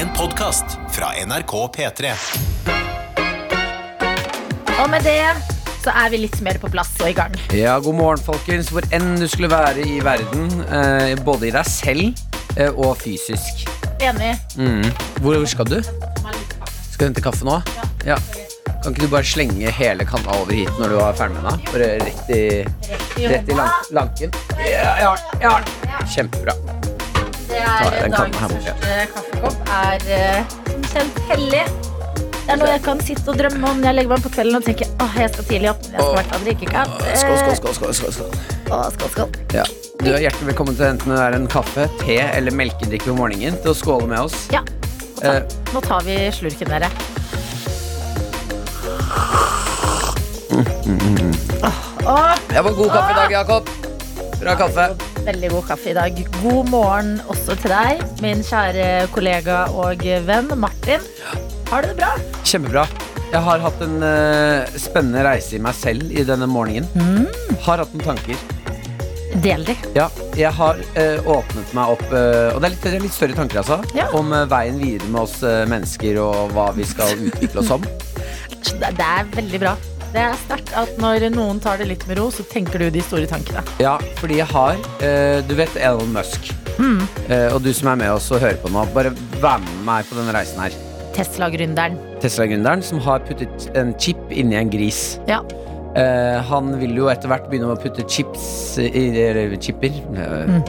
En podkast fra NRK P3. Og med det så er vi litt mer på plass og i gang. Ja, god morgen, folkens. Hvor enn du skulle være i verden, eh, både i deg selv eh, og fysisk. Enig. Mm. Hvor skal du? Skal du hente kaffe nå? Ja. Kan ikke du bare slenge hele kanna over hit når du er ferdig med den? Bare rett i, rett i lank, lanken. Ja, ja, ja. Kjempebra. Er dagens første kaffekopp er eh, som kjent hellig. Det er noe jeg kan sitte og drømme om når jeg legger meg på kvelden og tenker åh, jeg skal tidlig opp, jeg skal i hvert fall drikke kaffe. Skål, skål, skål. skål, skål, skål. Åh, skål, skål. Ja. Du er hjertelig velkommen til enten det er en kaffe, te eller melkedrikke om morgenen til å skåle med oss. Ja, nå tar, Eh. nå tar vi slurken, dere. Åh, Det var god kaffe i dag, Jakob. Bra kaffe. Veldig god kaffe i dag. God morgen også til deg, min kjære kollega og venn Martin. Har du det bra? Kjempebra. Jeg har hatt en uh, spennende reise i meg selv i denne morgenen. Har hatt noen tanker. Del de. Ja, jeg har uh, åpnet meg opp uh, Og det er, litt, det er litt større tanker, altså. Ja. Om veien videre med oss mennesker og hva vi skal utvikle oss som. Det det er veldig bra. Det er sterkt at når noen tar det litt med ro, så tenker du de store tankene. Ja, fordi jeg har eh, Du vet Elon Musk. Eh, og du som er med oss og hører på nå, bare vær med meg på denne reisen her. Tesla-gründeren. Tesla-gründeren som har puttet en chip inni en gris. Ja. Uh, han vil jo etter hvert begynne å putte chips i eller chipper. Mm.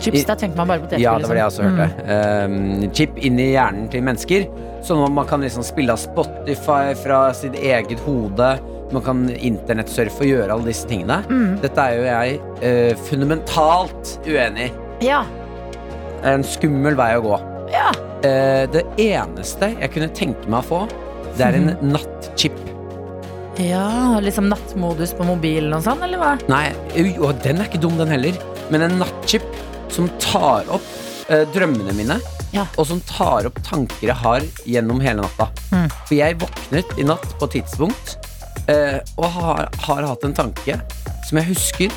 Chips, da tenker man bare på det. Ja, det var det jeg også hørte. hørte. Uh, chip inn i hjernen til mennesker. Sånn at man kan liksom spille av Spotify fra sitt eget hode. Man kan internettsurfe og gjøre alle disse tingene. Mm. Dette er jo jeg eh, fundamentalt uenig i. Ja. Det er en skummel vei å gå. ja. Eh, det eneste jeg kunne tenke meg å få, det er en mm. nattchip. Ja, liksom nattmodus på mobilen og sånn, eller hva? Nei, og den er ikke dum, den heller. Men en nattchip som tar opp eh, drømmene mine, Ja. og som tar opp tanker jeg har gjennom hele natta. Mm. For jeg våknet i natt på et tidspunkt eh, og har, har hatt en tanke som jeg husker.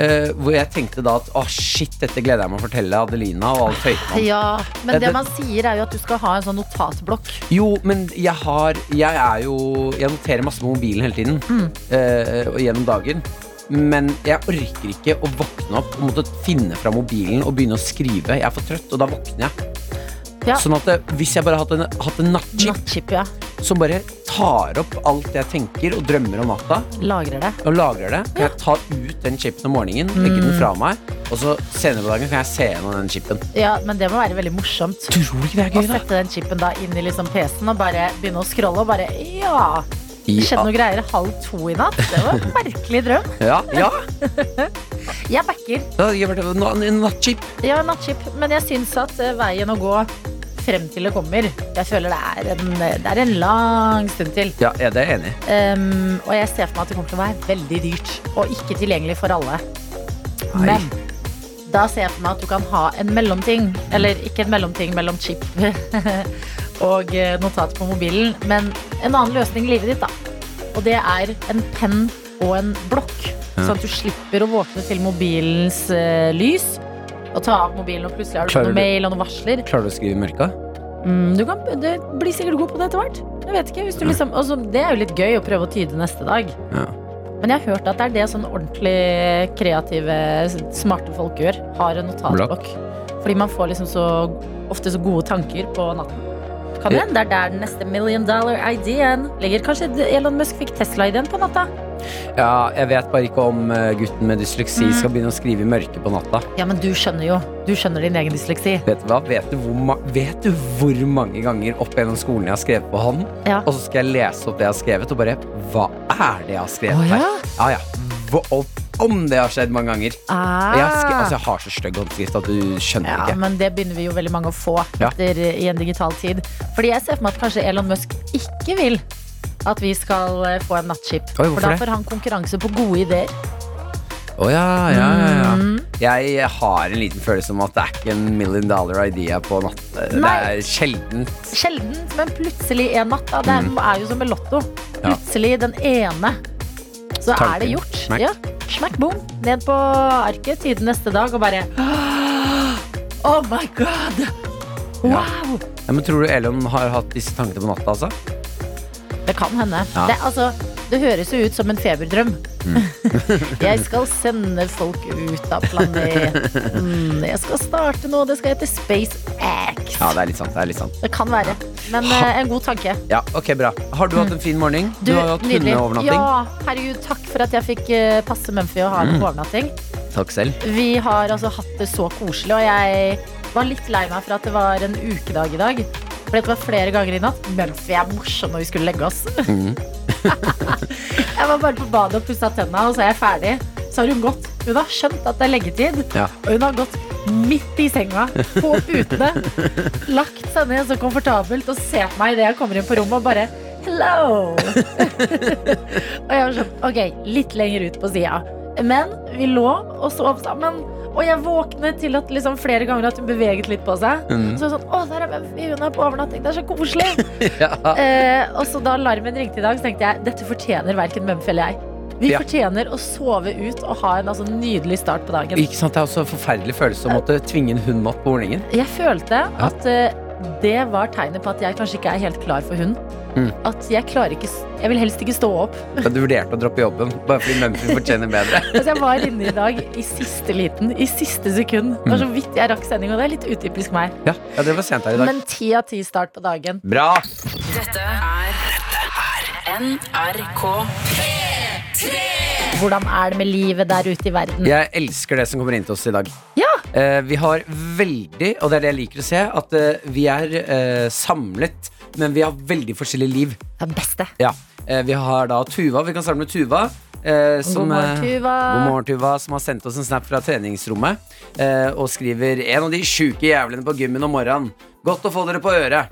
eh, hvor jeg tenkte da at å shit, dette gleder jeg meg å fortelle Adelina og alle tøytene. Ja, men Det- det man sier er jo at du skal ha en sånn notatblokk. Jo, men jeg har Jeg er jo Jeg noterer masse på mobilen hele tiden. Mm. eh, og gjennom dagen. Men jeg orker ikke å våkne opp og måtte finne fra mobilen og begynne å skrive. Jeg er for trøtt, og da våkner jeg. Ja. Sånn at hvis jeg bare hadde en, hatt en nattchip Nattchip, ja. som bare tar opp alt jeg tenker og drømmer om natta, Lagrer det. og lagrer det, kan jeg ta ut den chipen om morgenen, legge den fra meg, og så senere på dagen kan jeg se gjennom den chipen. Ja, men det må være veldig morsomt. Tror du ikke det er Å gøy, da? sette den chipen da inn i liksom PC-en og bare begynne å scrolle og bare Ja! Det skjedde noe greier halv to i natt. Det var en merkelig drøm. Ja, ja. Jeg backer. Ja, jeg ble- en en nattchip. Ja, nattchip. Men jeg syns at eh, veien å gå frem til det kommer Jeg føler det er en, det er en lang stund til. Ja, ja, det er jeg enig. Um, og jeg ser for meg at det kommer til å være veldig dyrt. Og ikke tilgjengelig for alle. Nei. Men da ser jeg for meg at du kan ha en mellomting. Eller ikke en mellomting mellom chip og eh, notat på mobilen, men en annen løsning i livet ditt, da. Og det er en penn og en blokk. Sånn at du slipper å våkne til mobilens uh, lys. Og ta av mobilen, og plutselig har du Klarer noe du- mail og noen varsler. Klarer du å skrive i mørka? Mm, du kan det blir sikkert god på det etter hvert. Jeg vet ikke, hvis du liksom, også, det er jo litt gøy å prøve å tyde neste dag. Ja. Men jeg har hørt at det er det sånn ordentlig kreative, smarte folk gjør. Har en notatblokk. Fordi man får liksom så ofte så gode tanker på natten. Kan Ja. hende det er der den neste million dollar ideen ligger. Kanskje Elon Musk fikk Tesla-ideen på natta? Ja, jeg vet bare ikke om eh, gutten med dysleksi Mm. skal begynne å skrive i mørket på natta. Ja, men du skjønner jo. Du skjønner din egen dysleksi. Vet du hva? Vet du hvor, vet du hvor mange ganger opp gjennom skolen jeg har skrevet på hånden? Ja. Og så skal jeg lese opp det jeg har skrevet, og bare Hva er det jeg har skrevet oh, ja? her? Ja, ja. Hva, om, det har skjedd mange ganger. Ah. Jeg, har skre- altså, jeg har så stygg håndskrift at du skjønner Ja, ikke. men det begynner vi jo veldig mange å få Ja. i en digital tid. Fordi jeg ser for meg at kanskje Elon Musk ikke vil at vi skal eh, få en nattskip. Oi, for da får han konkurranse på gode ideer. Å ja, ja, ja, ja. Mm. Jeg har en liten følelse om at det er ikke en million dollar idea på natt. Det er sjeldent. Sjeldent, men plutselig en natt. Da. Det er, Mm. er jo som med Lotto. Ja. Plutselig den ene. Så Tanken. er det gjort. Smack. Ja, smack boom. Ned på arket, tiden neste dag, og bare Oh my god! Wow! Ja, men tror du Elon har hatt disse tankene på natta, altså? Det kan hende. Ja. Det, altså, det høres jo ut som en feberdrøm. Mm. jeg skal sende folk ut av planeten. Jeg skal starte noe, det skal hete SpaceX. Ja, det er litt sant. Det er litt sant. Det kan være. Men eh, en god tanke. Ja, ok, bra. Har du hatt en fin morgen? Du, har hatt hundeovernatting? Ja, herregud, takk for at jeg fikk eh, passe Mumphy og ha Mm. en overnatting. Takk selv. Vi har altså hatt det så koselig, og jeg var litt lei meg for at det var en ukedag i dag. For det var flere ganger i natt. Mumphy er morsom når vi skulle legge oss. Mm. jeg var bare på badet og pussa tenna, og så er jeg ferdig. Så har hun gått. Hun har skjønt at det er leggetid, Ja. og hun har gått midt i senga, på putene, lagt seg ned så komfortabelt og ser på meg idet jeg kommer inn på rommet og bare Hello! og jeg var sånn, ok, litt lenger ut på sida. Men vi lå og sov sammen. Og jeg våknet til at liksom flere ganger at hun beveget litt på seg. Mm. Så sånn, å, der er hun er på overnatting, det er så koselig. Ja. eh, og så da alarmen ringte i dag, så tenkte jeg dette fortjener verken Mumphy eller jeg. Vi Ja. fortjener å sove ut og ha en altså, nydelig start på dagen. Ikke sant, Det er også en forferdelig følelse å måtte tvinge en hund opp på morgenen. Jeg følte at eh, det var tegnet på at jeg kanskje ikke er helt klar for hund. Mm. At jeg klarer ikke Jeg vil helst ikke stå opp. Da du vurderte å droppe jobben bare fordi Mumphy fortjener bedre. Altså, jeg var inne i dag i siste liten, i siste sekund. Det var så vidt jeg rakk sending, og det er litt utypisk meg. Ja, ja det var sent her i dag. Men ti av ti start på dagen. Bra! Dette er NRK P3! Hvordan er det med livet der ute i verden? Jeg elsker det som kommer inn til oss i dag. Ja! Eh, vi har veldig, og det er det jeg liker å se, at eh, vi er eh, samlet, men vi har veldig forskjellig liv. Det er beste. Ja. Eh, vi har da Tuva. Vi kan starte med Tuva. eh, som, God morgen, eh, Tuva. God morgen, Tuva, som har sendt oss en snap fra treningsrommet. eh, og skriver 'En av de sjuke jævlene på gymmen om morgenen'. Godt å få dere på øret.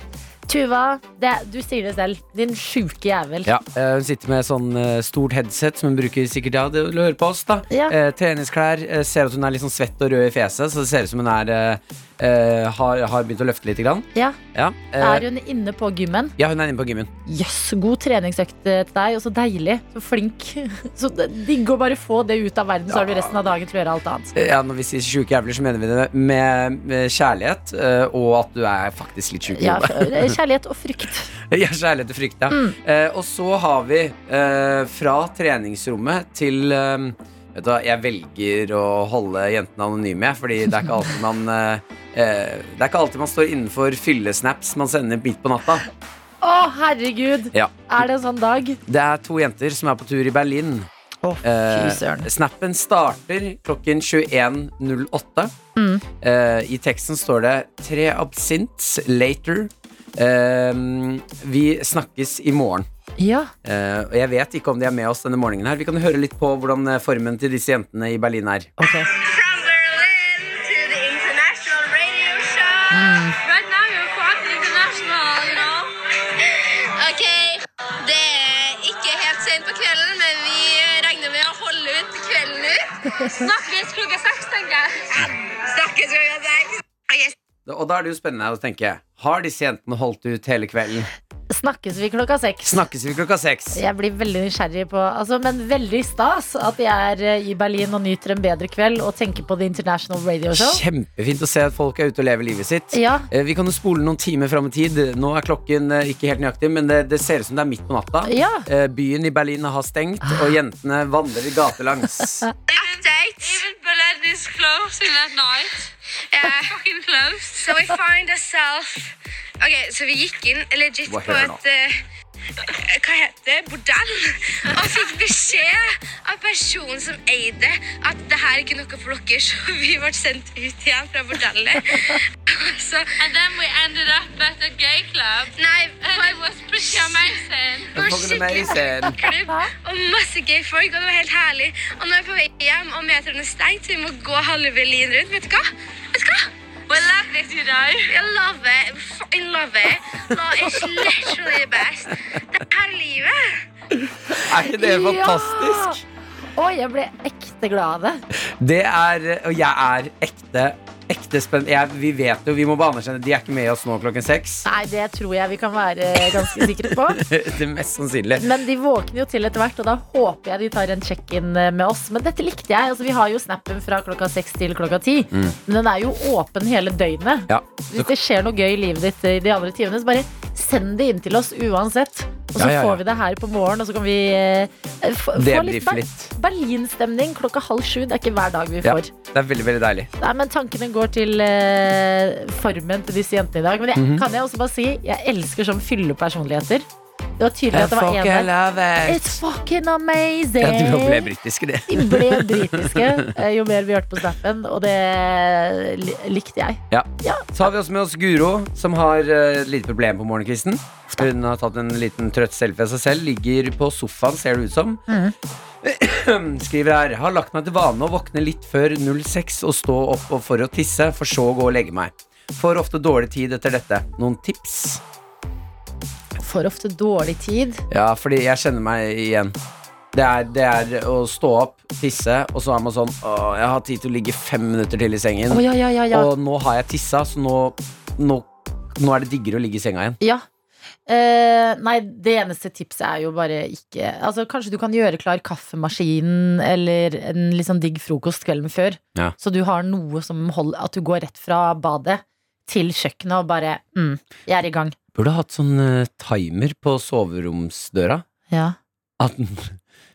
Tuva, det, du sier det selv. Din sjuke jævel. Ja, eh, Hun sitter med sånn eh, stort headset som hun bruker sikkert ja, til å høre på oss. da Ja. eh, Treningsklær. eh, ser at hun er litt sånn svett og rød i fjeset, så det ser ut som hun er eh, eh, har, har begynt å løfte litt. Grann. Ja. Ja, Uh, Er hun inne på gymmen? ja, hun er inne på gymmen. Jøss, god treningsøkt til deg, og så deilig. Så flink. Så digg å bare få det ut av verden, så har du resten av dagen til å gjøre alt annet. Eh, Ja, Når vi sier sjuke jævler, så mener vi det med, med kjærlighet, eh, og at du er faktisk litt sjuk i Ja, kjærlighet og frykt. Ja, kjærlighet og frykt, ja. Eh, og så har vi eh, fra treningsrommet til eh, Vet du jeg velger å holde jentene anonyme, fordi det er ikke alltid man eh, eh, Det er ikke alltid man står innenfor fyllesnaps man sender midt på natta. Å, herregud! Ja. Er det en sånn dag? Det er to jenter som er på tur i Berlin. Oh, Eh, snappen starter klokken 21.08. Mm. Eh, I teksten står det 'Tre absints later'. Eh, vi snakkes i morgen. Ja. Uh, og jeg vet ikke om de er med oss denne morgenen her. Vi kan høre litt på hvordan eh, formen til disse jentene i Berlin er. Ok. From Berlin to the international radio show. Right now you're quite international, you know. Ok, det er ikke helt sent på kvelden, men vi regner med å holde ut kvelden ut. Snakkes klokka seks, tenker jeg. Snakkes klokka seks. Og da er det jo spennende å tenke Har disse jentene holdt ut hele kvelden? Snakkes vi klokka seks? Snakkes vi klokka seks? Jeg blir veldig nysgjerrig på altså, Men veldig stas at jeg er eh, i Berlin og nyter en bedre kveld og tenker på The International Radio Show. Kjempefint å se at folk er ute og lever livet sitt. Ja. Eh, Vi kan jo spole noen timer fram i tid. Nå er klokken eh, ikke helt nøyaktig, men det, det ser ut som det er midt på natta. Ja. Eh, Byen i Berlin har stengt, og jentene vandrer gatelangs. Yeah. So we find ourselves Ok, så vi gikk inn legit på et eh, Hva heter det? Bordell. Og fikk beskjed av personen som eide at det her er ikke noe for dere, så vi ble sendt ut igjen fra bordellet. Så, And then we ended up at a gay club. nei, And it was pretty amazing. Det var skikkelig klubb og masse gay folk, og det var helt herlig. Og nå er vi på vei hjem, og metroen er stengt, så vi må gå halve Berlin rundt. Vet du hva? Vet du hva? We love it, you know. I love it. Fucking love it. Like, it's literally the best. Det er livet. Er ikke det fantastisk? Å, jeg ble ekte glad av det. Det er Og jeg er ekte, ekte spent. Jeg, vi vet jo, vi må bare anerkjenne De er ikke med oss nå klokken seks. Nei, det tror jeg vi kan være ganske sikre på. Det er mest sannsynlig. Men de våkner jo til etter hvert, og da håper jeg de tar en check-in eh, med oss. Men dette likte jeg. Altså, vi har jo snappen fra klokka seks til klokka ti. Men den er jo åpen hele døgnet. Mm. Ja. Hvis det skjer noe gøy i livet ditt i de andre timene, så bare send det inn til oss uansett. Og så Ja, ja, ja. får vi det her på morgen, og så kan vi eh, få, få litt, Ber- litt. Berlinstemning klokka halv sju. Det er ikke hver dag vi Ja. får. Det er veldig, veldig deilig. Nei, men tankene går til eh, formen til disse jentene i dag. Men jeg, Mhm. kan jeg også bare si, jeg elsker sånn fyllepersonligheter. Det var tydelig at det var én der. It's fucking amazing! Ja, du ble britiske, det. De ble britiske eh, jo mer vi hørte på snappen, og det likte jeg. Ja. Ja. Så har vi også med oss Guro, som har et uh, lite problem på morgenkvisten. Hun har tatt en liten trøtt selfie av seg selv. Ligger på sofaen, ser det ut som. Skriver her Har lagt meg til vane å våkne litt før 06 og stå opp og for å tisse, for så å gå og legge meg. Får ofte dårlig tid etter dette. Noen tips? Får ofte dårlig tid. Ja, fordi jeg kjenner meg igjen. Det er, det er å stå opp, tisse, og så er man sånn Å, jeg har tid til å ligge fem minutter til i sengen. Å ja, ja, ja. ja. Og nå har jeg tissa, så nå, nå, nå er det diggere å ligge i senga igjen. ja. Eh, nei, det eneste tipset er jo bare ikke Altså, Kanskje du kan gjøre klar kaffemaskinen eller en litt sånn digg frokost kvelden før. Ja. Så du har noe som holder At du går rett fra badet til kjøkkenet og bare mm, Jeg er i gang. Burde hatt sånn eh, timer på soveromsdøra. Ja. At den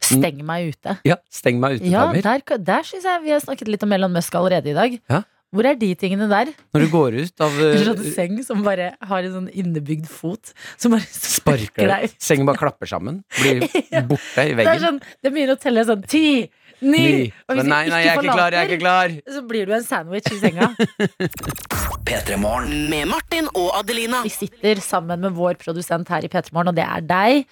Steng meg ute. Ja, steng meg Ja, ute-timer. der, der syns jeg vi har snakket litt om Elon Musk allerede i dag. Ja. Hvor er de tingene der? Når du går ut av En eh, sånn seng som bare har en sånn innebygd fot som bare sparker deg. ut. Sengen bare klapper sammen. Blir borte i Det er, veggen. sånn, det begynner å telle sånn ti, ni Og hvis Men nei, nei, jeg er ikke klar, jeg er ikke klar. så blir du en sandwich i senga. P3 Med Martin og Adelina. Vi sitter sammen med vår produsent her i P3 Morgen, og det er deg,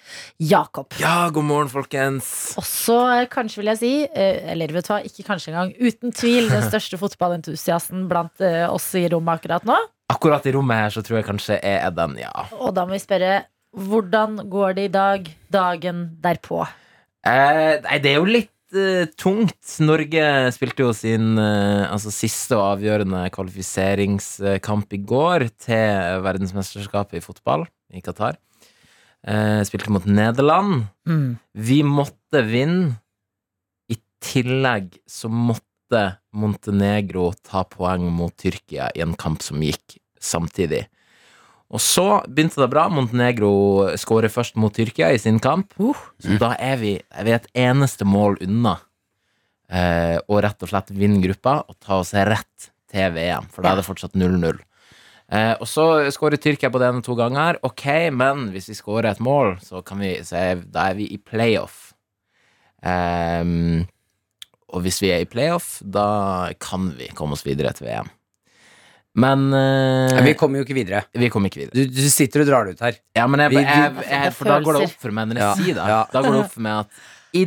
Jakob. Ja, god morgen, folkens. Også eh, kanskje vil jeg si, eh, eller vet du hva, ikke kanskje engang, uten tvil den største fotballentusiasten blant eh, oss i rommet akkurat nå. Akkurat i rommet her så tror jeg kanskje jeg er den, ja. Og da må vi spørre, hvordan går det i dag, dagen derpå? Eh, nei, det er jo litt eh, tungt. Norge spilte jo sin eh, altså, siste og avgjørende kvalifiseringskamp i går til verdensmesterskapet i fotball i Qatar. Eh, spilte mot Nederland. Mm. Vi måtte vinne. I tillegg så måtte Montenegro ta poeng mot Tyrkia i en kamp som gikk samtidig. Og så begynte det bra. Montenegro skårer først mot Tyrkia i sin kamp. Så da er vi, vi et eneste mål unna eh, å rett og slett vinne gruppa og ta oss rett til VM, for da er det fortsatt 0-0. Eh, og så skårer Tyrkia på det ene to ganger. Ok, men hvis vi skårer et mål, så, kan vi, så er, da er vi i playoff. Ehm, og hvis vi er i playoff, da kan vi komme oss videre til VM. Men uh, Vi kommer jo ikke videre. vi kommer ikke videre. Du, du sitter og drar det ut her. Ja, men jeg, jeg, jeg, For da går det opp for meg når jeg Ja, sier det. ja. Da går det opp for meg at i,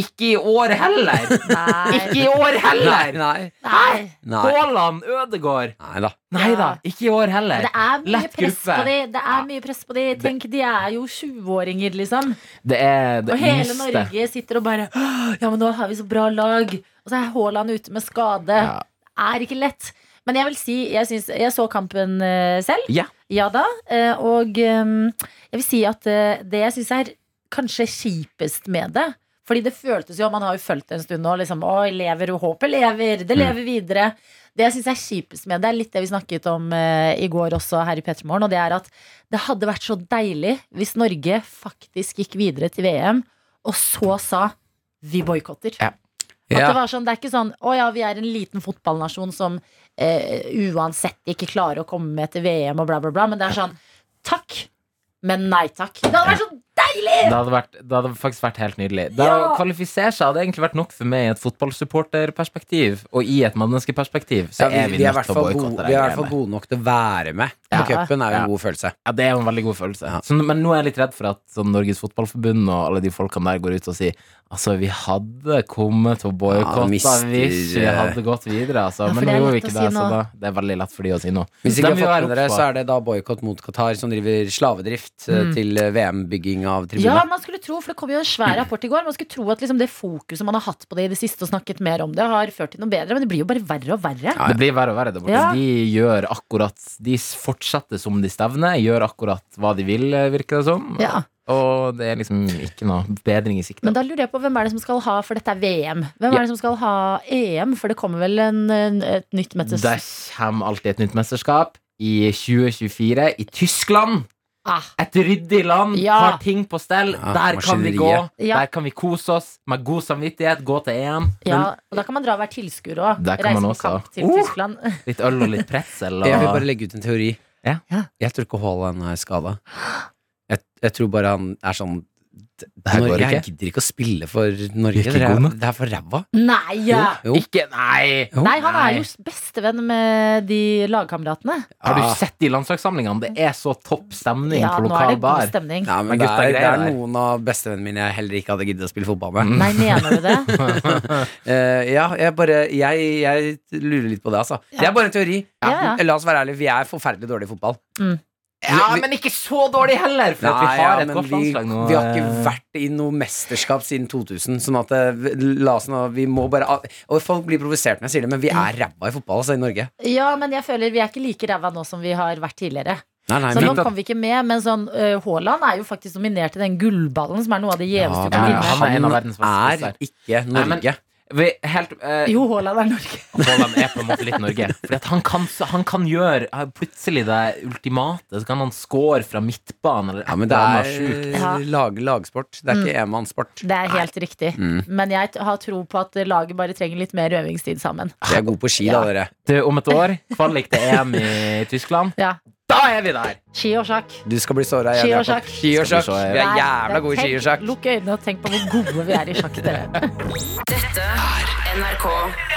ikke i år heller! Nei. Ikke i år heller! nei. Nei. Nei, Haaland, Ødegård nei da. Nei da, ikke i år heller. Det er mye Lett press gruppe. på de. Det er mye press på de. Tenk, de er jo 20-åringer, liksom. Det er det Og hele miste. Norge sitter og bare Ja, men nå har vi så bra lag. Og så er Haaland ute med skade. Ja. Er ikke lett. Men jeg vil si, jeg, synes, jeg så kampen eh, selv. Ja. Ja da. eh, og eh, jeg vil si at eh, det jeg syns er kanskje kjipest med det Fordi det føltes jo, man har jo fulgt det en stund nå, liksom Oi, lever og håpet lever. Det lever videre. Det jeg syns er kjipest med det, er litt det vi snakket om eh, i går også her i P3 Morgen, og det er at det hadde vært så deilig hvis Norge faktisk gikk videre til VM, og så sa vi boikotter. Ja. At Ja. det var sånn, det er ikke sånn Å ja, vi er en liten fotballnasjon som eh, uansett ikke klarer å komme med til VM og bla, bla, bla. Men det er sånn Takk, men nei takk. Det hadde vært så deilig! Det hadde, vært, det hadde faktisk vært helt nydelig. Det Ja. Å kvalifisere seg hadde egentlig vært nok for meg i et fotballsupporterperspektiv. Og i et menneskeperspektiv så Ja, er vi, vi, er nødt til å fall boikotte det vi er i hvert fall gode nok til å være med på Ja. cupen. er jo en god følelse. Ja, det er jo en veldig god følelse. Ja. Så, men nå er jeg litt redd for at sånn, Norges Fotballforbund og alle de folkene der går ut og sier Altså, vi hadde kommet til å Ja, boikotte mister- hvis vi hadde gått videre, altså. Ja, men det nå gjorde vi ikke det, si så da, det er veldig lett for de å si noe. Hvis ikke de har fått med dere, så er det da boikott mot Qatar som driver slavedrift eh, Mm. til VM-bygging av av tribunen. Ja, man skulle tro, for det kom jo en svær rapport i går. Man skulle tro at liksom det fokuset man har hatt på det i det siste og snakket mer om det, har ført til noe bedre, men det blir jo bare verre og verre. Ja. Det blir verre og verre der borte. Ja. De gjør akkurat De fortsetter som de stevner, gjør akkurat hva de vil, virker det som. Ja. Og det er liksom ikke noe bedring i sikte. Men da lurer jeg på hvem er det som skal ha, for dette er VM. Hvem Ja. er det som skal ha EM? For det kommer vel en, et nytt mesterskap? Det kommer alltid et nytt mesterskap i 2024 i Tyskland. Ah, Et ryddig land, Ja. har ting på stell. Ja, der kan vi gå. maskineriet. Ja. Der kan vi kose oss med god samvittighet, gå til EM. ja, og da kan man dra og være tilskuer òg. Der kan Reise man på også. kamp til Uh! Tyskland. Litt øl og litt pretzel. Og... Jeg vil bare legge ut en teori. Ja. Jeg tror ikke Haaland er skada. Jeg, jeg tror bare han er sånn Norge, ikke. Jeg gidder ikke å spille for Norge. Ikke Det er, det er for ræva. Nei! ja. Jo. Ikke Nei! Jo. Nei, han er jo bestevenn med de lagkameratene. Har du sett de landslagssamlingene? Det er så topp stemning Ja, på er lokal bar. stemning. Ja, men Men det er, det er noen av bestevennene mine jeg heller ikke hadde giddet å spille fotball med. Mm. Nei, mener du det? uh, ja, jeg bare jeg, jeg lurer litt på det, altså. Det er bare en teori. Ja, ja. La oss være ærlige, vi er forferdelig dårlige i fotball. Ja, Vi- men ikke så dårlig heller, for at vi har ja, et godt vi, landslag nå. vi har ikke eh. vært i noe mesterskap siden 2000. Sånn at eh, la oss nå Vi må bare Og folk blir provosert når jeg sier det, men vi er ræva i fotball, altså, i Norge. Ja, men jeg føler vi er ikke like ræva nå som vi har vært tidligere. Nei, nei, Så nå kom vi ikke med, men sånn Haaland Haaland er jo faktisk nominert til den gullballen, som er noe av det gjeveste du kan vinne. han er en av han er ikke Nei, men- Norge. Helt, eh, Jo, Haaland er Norge. Haaland er på en måte litt Norge. Fordi at han, kan, han kan gjøre plutselig det ultimate. Så kan han score fra midtbanen. Eller Ja, men det er Ja. lag, lagsport. Det er ikke enmannssport. Det er helt riktig. Mm. Men jeg har tro på at laget bare trenger litt mer øvingstid sammen. Vi er gode på ski, da, dere. Du, om et år, kvalik til EM i Tyskland. Ja. Da er vi der! Ski og sjakk. Du skal bli såra Ski og sjakk. Ski og sjakk. Vi er jævla gode i ski og sjakk. Lukk øynene og tenk på hvor gode vi er i sjakk, dere. Dette er NRK.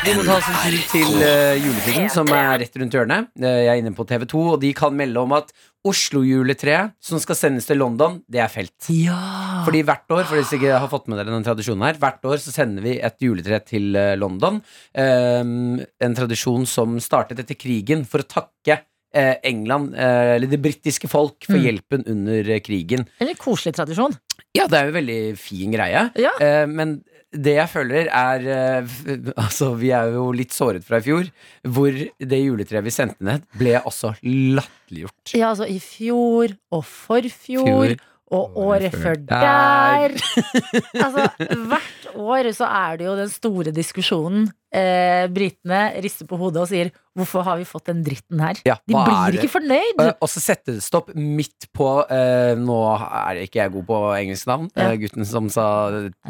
Vi må ta oss en tur til uh, juletiden, som er rett rundt hjørnet. Uh, jeg er inne på TV2, og de kan melde om at Oslo-juletreet som skal sendes til London, det er felt. Fordi hvert år, for hvis ikke har fått med dere den tradisjonen her, hvert år så sender vi et juletre til eh, London. Um, en tradisjon som startet etter krigen for å takke eh, England, eh, eller det britiske folk, for Mm. hjelpen under eh, krigen. En litt koselig tradisjon. Ja, det er jo en veldig fin greie. Ja. Eh, men det jeg føler er eh, Altså, vi er jo litt såret fra i fjor, hvor det juletreet vi sendte ned, ble altså latterliggjort. Ja, altså i fjor og forfjor Fjor. og Året før før der. altså, hvert år så er det jo den store diskusjonen. Eh, Britene rister på hodet og sier 'hvorfor har vi fått den dritten her'? Ja, De blir ikke fornøyd. Og så setter det stopp midt på uh, Nå er ikke jeg god på engelsk navn. Ja. Uh, gutten som sa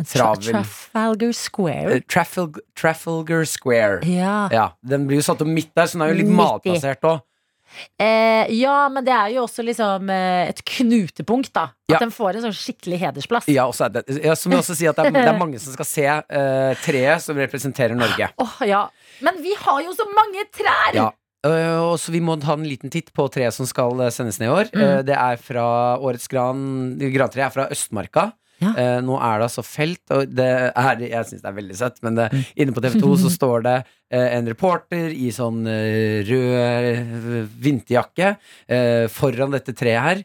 travel... Tra Trafalgar Square. eh, Trafalgar Square. Ja. Ja, Den blir jo satt opp midt der, så den er jo litt malplassert òg. Eh, ja, men det er jo også liksom eh, et knutepunkt, da. At Ja. den får en sånn skikkelig hedersplass. Ja, det, ja, som jeg også sier at det er, det er mange som skal se eh, treet som representerer Norge. Åh, ja. Men vi har jo så mange trær! Ja. Eh, og så Vi må ta en liten titt på treet som skal eh, sendes ned i år. Mm. Eh, det er fra Årets gran Grantre er fra Østmarka. Ja. Eh, nå er det altså felt, og det er, jeg syns det er veldig søtt, men det, inne på TV2 så står det eh, en reporter i sånn eh, rød eh, vinterjakke foran dette treet her,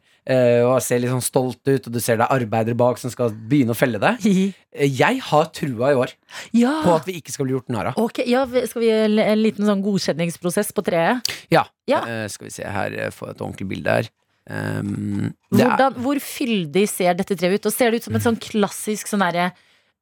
og ser litt sånn stolt ut, og du ser det er arbeidere bak som skal begynne å felle det. Jeg har trua i år Ja. på at vi ikke skal bli gjort narr av. Okay, ja, Skal vi gjøre en- en liten sånn godkjenningsprosess på treet? Ja. Ja. Skal vi se her, få et ordentlig bilde her. Um, Hvordan, hvor fyldig ser dette treet ut? Og Ser det ut som et sånn klassisk sånn derre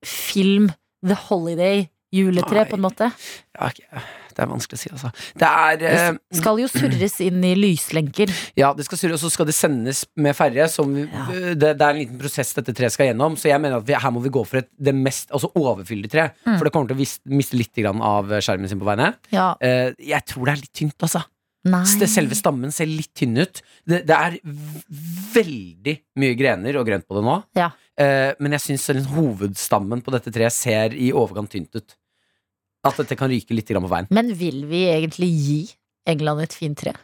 film The Holiday? Juletre, Nei. på en måte. ja, okay. det er vanskelig å si, altså. Det er Det skal jo surres inn i lyslenker. Ja, det skal surres, og så skal det sendes med ferje. Ja. det, det er en liten prosess dette treet skal gjennom. Så jeg mener at vi, her må vi gå for et, det mest altså overfylte tre. Mm. For det kommer til å miste litt av skjermen sin på veiene. Ja, Eh, jeg tror det er litt tynt, altså. Nei selve stammen ser litt tynn ut. Det, det er veldig mye grener og grønt på det nå. Ja. Eh, men jeg syns hovedstammen på dette treet ser i overkant tynt ut. At dette kan ryke litt på veien. Men vil vi egentlig gi England et fint tre?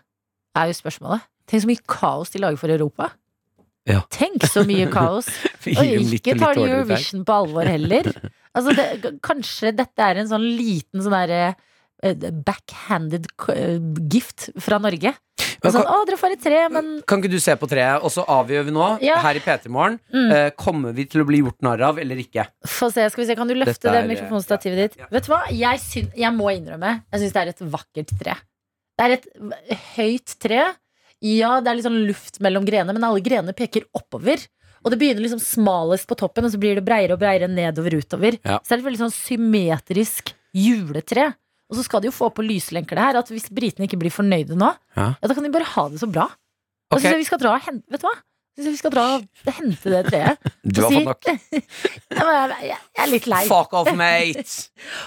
Er jo spørsmålet. Tenk så mye kaos de lager for Europa. Ja. Tenk så mye kaos. Og ikke tar de. Eurovision på alvor heller. Altså det, kanskje dette er en sånn liten sånn derre backhanded eh, gift fra Norge. Men sånn, kan- dere får et tre, men Kan ikke du se på treet, og så avgjør vi nå, Ja. her i P3 Morgen, Mm. eh, kommer vi til å bli gjort narr av eller ikke? Få se, skal vi se, Kan du løfte er, det er- mikrofonstativet ditt? ja, ja. Vet du hva? Jeg, syn, jeg må innrømme, jeg syns det er et vakkert tre. Det er et høyt tre. Ja, det er litt sånn luft mellom grenene, men alle grenene peker oppover. Og det begynner liksom smalest på toppen, og så blir det breiere og breiere nedover utover. Så det er et veldig sånn symmetrisk juletre. Og så skal de jo få på lyslenker det her, at hvis britene ikke blir fornøyde nå, Ja. ja, da kan de bare ha det så bra. Da syns jeg vi skal dra og hente Vet du hva? Jeg synes vi skal dra og hente det treet. Du har fått nok. Jeg, jeg, jeg er litt lei. Fuck off, mate!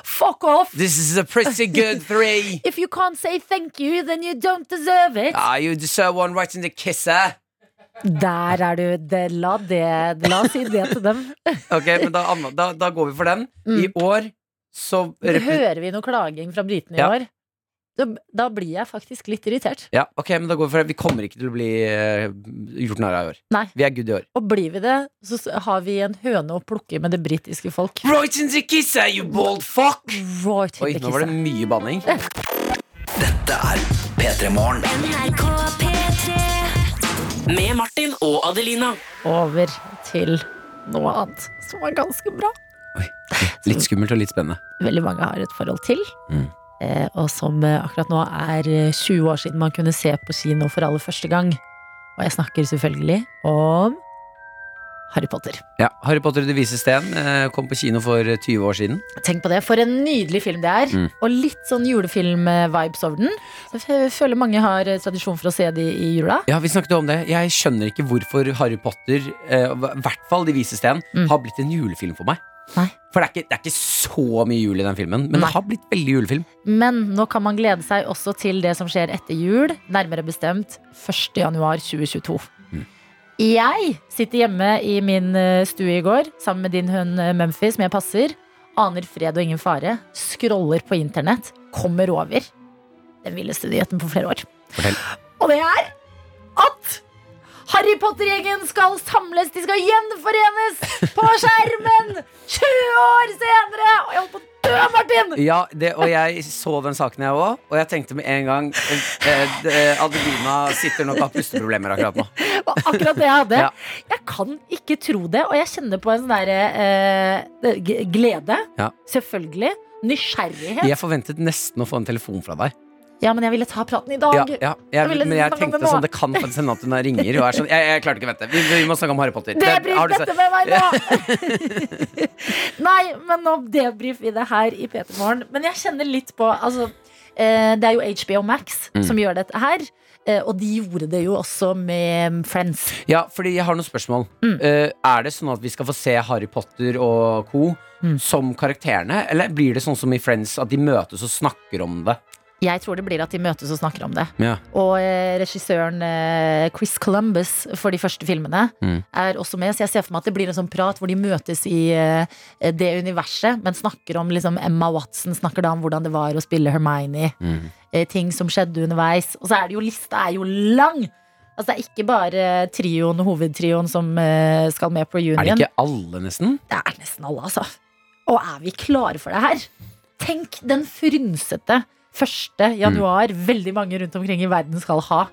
Fuck off! This is a pretty good three. If you can't say thank you, then you don't deserve it. Ah, you deserve one right in the kisser. Der er du. Det, la, det, la oss si det til dem. Ok, men da, da, da går vi for den. I år så Hører vi noe klaging fra britene i Ja. år? Da, da blir jeg faktisk litt irritert. Ja, ok, men da går vi for det. Vi kommer ikke til å bli eh, gjort narr av i år. Nei. Vi er good i år. Og blir vi det, så s- har vi en høne å plukke med det britiske folk. Right in the kisser, you bald fuck! Right Oi, nå var det mye banning. Dette er P3 Morgen. Med Martin og Adelina. Over til noe annet som er ganske bra. Litt skummelt og litt spennende. veldig mange har et forhold til. Mm. Eh, og som eh, akkurat nå er eh, 20 år siden man kunne se på kino for aller første gang. Og jeg snakker selvfølgelig om Harry Potter. Ja, Harry Potter og Det vise sten eh, kom på kino for eh, 20 år siden. Tenk på det, For en nydelig film det er. Mm. Og litt sånn julefilm-vibes over den. Jeg føler mange har eh, tradisjon for å se de i jula. Ja, vi snakket om det. Jeg skjønner ikke hvorfor Harry Potter, eh, i hvert fall De vise sten, Mm. har blitt en julefilm for meg. Nei. For det er, ikke, det er ikke så mye jul i den filmen, men Nei. det har blitt veldig julefilm. Men nå kan man glede seg også til det som skjer etter jul, nærmere bestemt 1. januar 2022. Mm. Jeg sitter hjemme i min eh, stue i går sammen med din hund eh, Mumphy, som jeg passer. Aner fred og ingen fare. Scroller på internett. Kommer over den villeste nyheten på flere år. Fortell. Og det er at Harry Potter-gjengen skal samles, de skal gjenforenes på skjermen! 20 år senere! Og jeg holdt på å dø, Martin! Ja, det, og jeg så den saken jeg òg, og jeg tenkte med en gang eh, eh, Adelina sitter nok og har pusteproblemer akkurat nå. Og akkurat det jeg hadde. Ja. Jeg kan ikke tro det, og jeg kjenner på en sånn derre eh, glede. Ja. Selvfølgelig. Nysgjerrighet. Jeg forventet nesten å få en telefon fra deg. Ja, men jeg ville ta praten i dag. Ja, ja, jeg, ville men jeg tenkte sånn, det kan faktisk hende at hun ringer er sånn Jeg, jeg klarte ikke å vente. Vi, vi må snakke om Harry Potter. Det Det- dette med meg nå! Nei, men nå debrifer vi det her i P3 Morgen. Men jeg kjenner litt på altså, eh, Det er jo HBO Max Mm. som gjør dette her. Eh, og de gjorde det jo også med Friends. Ja, fordi jeg har noen spørsmål. Mm. Eh, er det sånn at vi skal få se Harry Potter og co. Mm. som karakterene, eller blir det sånn som i Friends, at de møtes og snakker om det? Jeg tror det blir at de møtes og snakker om det. Ja. Og eh, regissøren eh, Chris Columbus for de første filmene Mm. er også med. Så jeg ser for meg at det blir en sånn prat hvor de møtes i eh, det universet, men snakker om liksom Emma Watson, snakker da om hvordan det var å spille Hermione. Mm. ting som skjedde underveis. Og så er det jo lista er jo lang! Altså Det er ikke bare trioen, hovedtrioen som skal med på Union. Er det ikke alle, nesten? Det er nesten alle, altså. Og er vi klare for det her? Tenk den frynsete 1. januar veldig mange rundt omkring i verden skal ha.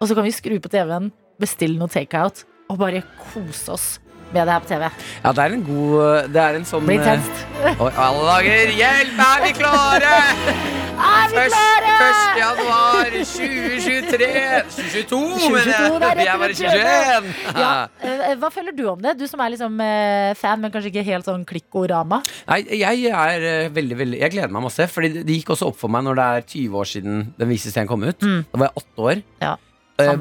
Og så kan vi skru på TV-en, bestille noe takeout og bare kose oss med det her på TV. Ja, det er en god Det er en sånn Blir eh, intenst. Oi, alle dager, hjelp! Er vi klare? Er vi klare? 1. januar 2023 2022, mener 2022, det er jeg! Vi er bare 21! Ja, eh, hva føler du om det? Du som er liksom eh, fan, men kanskje ikke helt sånn klikkorama. Nei, jeg er eh, veldig, veldig Jeg gleder meg masse. Fordi det- gikk også opp for meg når det er 20 år siden Den vise sten kom ut. Mm. Da var jeg åtte år. Ja,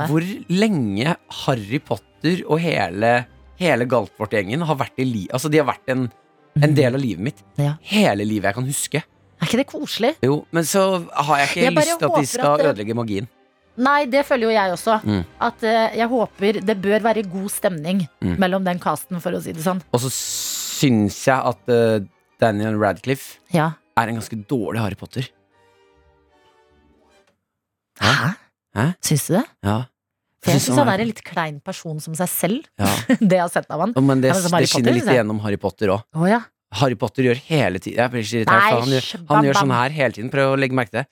hvor lenge Harry Potter og hele, hele Galtvort-gjengen har vært i li Altså, de har vært en, en del av livet mitt. Mm. Ja. Hele livet jeg kan huske. Er ikke det koselig? Jo, Men så har jeg ikke Jeg bare lyst til at håper de skal at det- ødelegge magien. Nei, det føler jo jeg også. Mm. At eh, jeg håper det bør være god stemning Mm. mellom den casten, for å si det sånn. Og så syns jeg at eh, Daniel Radcliffe Ja. er en ganske dårlig Harry Potter. Hæ? Hæ? Syns du det? Ja. For jeg syns han er en litt klein person som seg selv. ja. det jeg har sett av han. Men det, Ja, men som Harry det skinner Potter, litt synes jeg. igjennom Harry Potter òg. Å ja. Harry Potter gjør hele tiden Jeg blir så irritert, Nei, for han, gjør, han gjør sånn her hele tiden. Prøv å legge merke til det.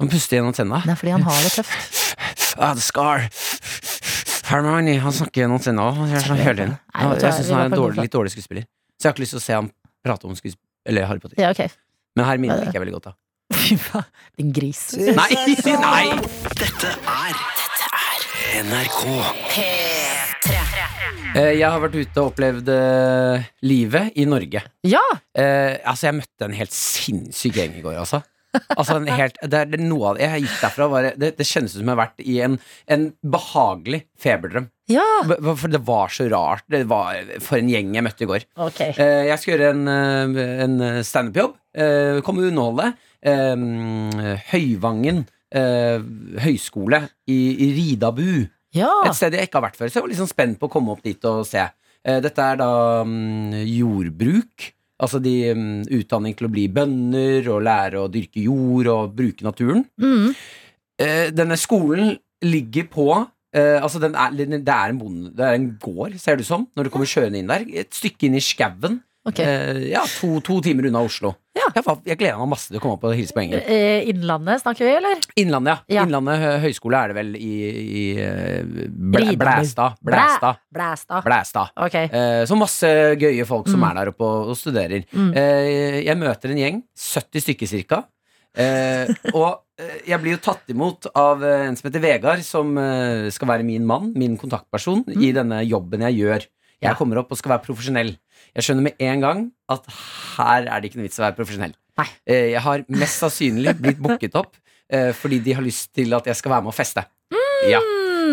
Han puster gjennom tenna. Det er fordi han har det tøft. Ah, the scar. Hermione, han snakker gjennom tenna òg. jeg er sånn vet du Jeg hva, syns han er en dårlig, litt dårlig skuespiller. Så jeg har ikke lyst til å se ham prate om skuespill... Eller Harry Potter. Ja, okay. Men Hermine liker jeg veldig godt, da. Fy faen, din gris. Nei! nei Dette er NRK. Eh, Jeg har vært ute og opplevd eh, livet i Norge. Ja! Eh, altså, jeg møtte en helt sinnssyk gjeng i går, altså. Altså en helt, det er, noe av det Jeg gikk derfra bare, det, det kjennes ut som jeg har vært i en, en behagelig feberdrøm. Ja! For det var så rart. Det var For en gjeng jeg møtte i går. Okay. Eh, jeg skal gjøre en, eh, en standup-jobb. Uh, komme og underholde. Eh, Høyvangen høyskole i, i Ridabu. Ja! Et sted jeg ikke har vært før. Så jeg var sånn spent på å komme opp dit og se. Eh, dette er da um, jordbruk. Altså de um, utdanning til å bli bønder og lære å dyrke jord og bruke naturen. Mm. Uh, denne skolen ligger på uh, Altså den er, det er en bonde, det er en gård, ser det ut som, når du kommer kjørende inn der. Et stykke inn i skauen. Okay. Uh, ja, to, to timer unna Oslo. Ja. Jeg, jeg gleder meg masse til å komme opp og hilse på gjengen. Eh, Innlandet snakker vi, eller? Innlandet, ja. Ja. Innlandet hø- høgskole er det vel i, i eh, Blæ, Blæstad. Blæstad. Blæstad. Blæstad. Ok. Eh, så masse gøye folk som Mm. er der oppe og, og studerer. Mm. Eh, jeg møter en gjeng, 70 stykker cirka. Eh, og eh, jeg blir jo tatt imot av eh, en som heter Vegard, som eh, skal være min mann, min kontaktperson, i denne jobben jeg gjør. Jeg Mm. Kommer opp og skal være profesjonell. Jeg skjønner med en gang at her er det ikke noe vits å være profesjonell. Nei. Eh, jeg har mest sannsynlig blitt booket opp eh, fordi de har lyst til at jeg skal være med og feste. Ja.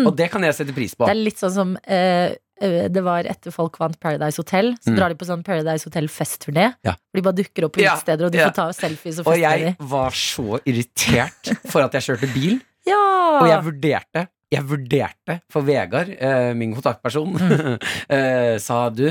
Og det kan jeg sette pris på. Det er litt sånn som eh, det var etter folk vant Paradise Hotel. Så Mm. drar de på sånn Paradise Hotel-festturné. Ja. Hvor de bare dukker opp på Ja, utesteder, og du ja. får ta selfies og Og feste jeg var så irritert for at jeg kjørte bil. Ja! Og jeg vurderte Jeg vurderte For Vegard, min kontaktperson Mm. Sa du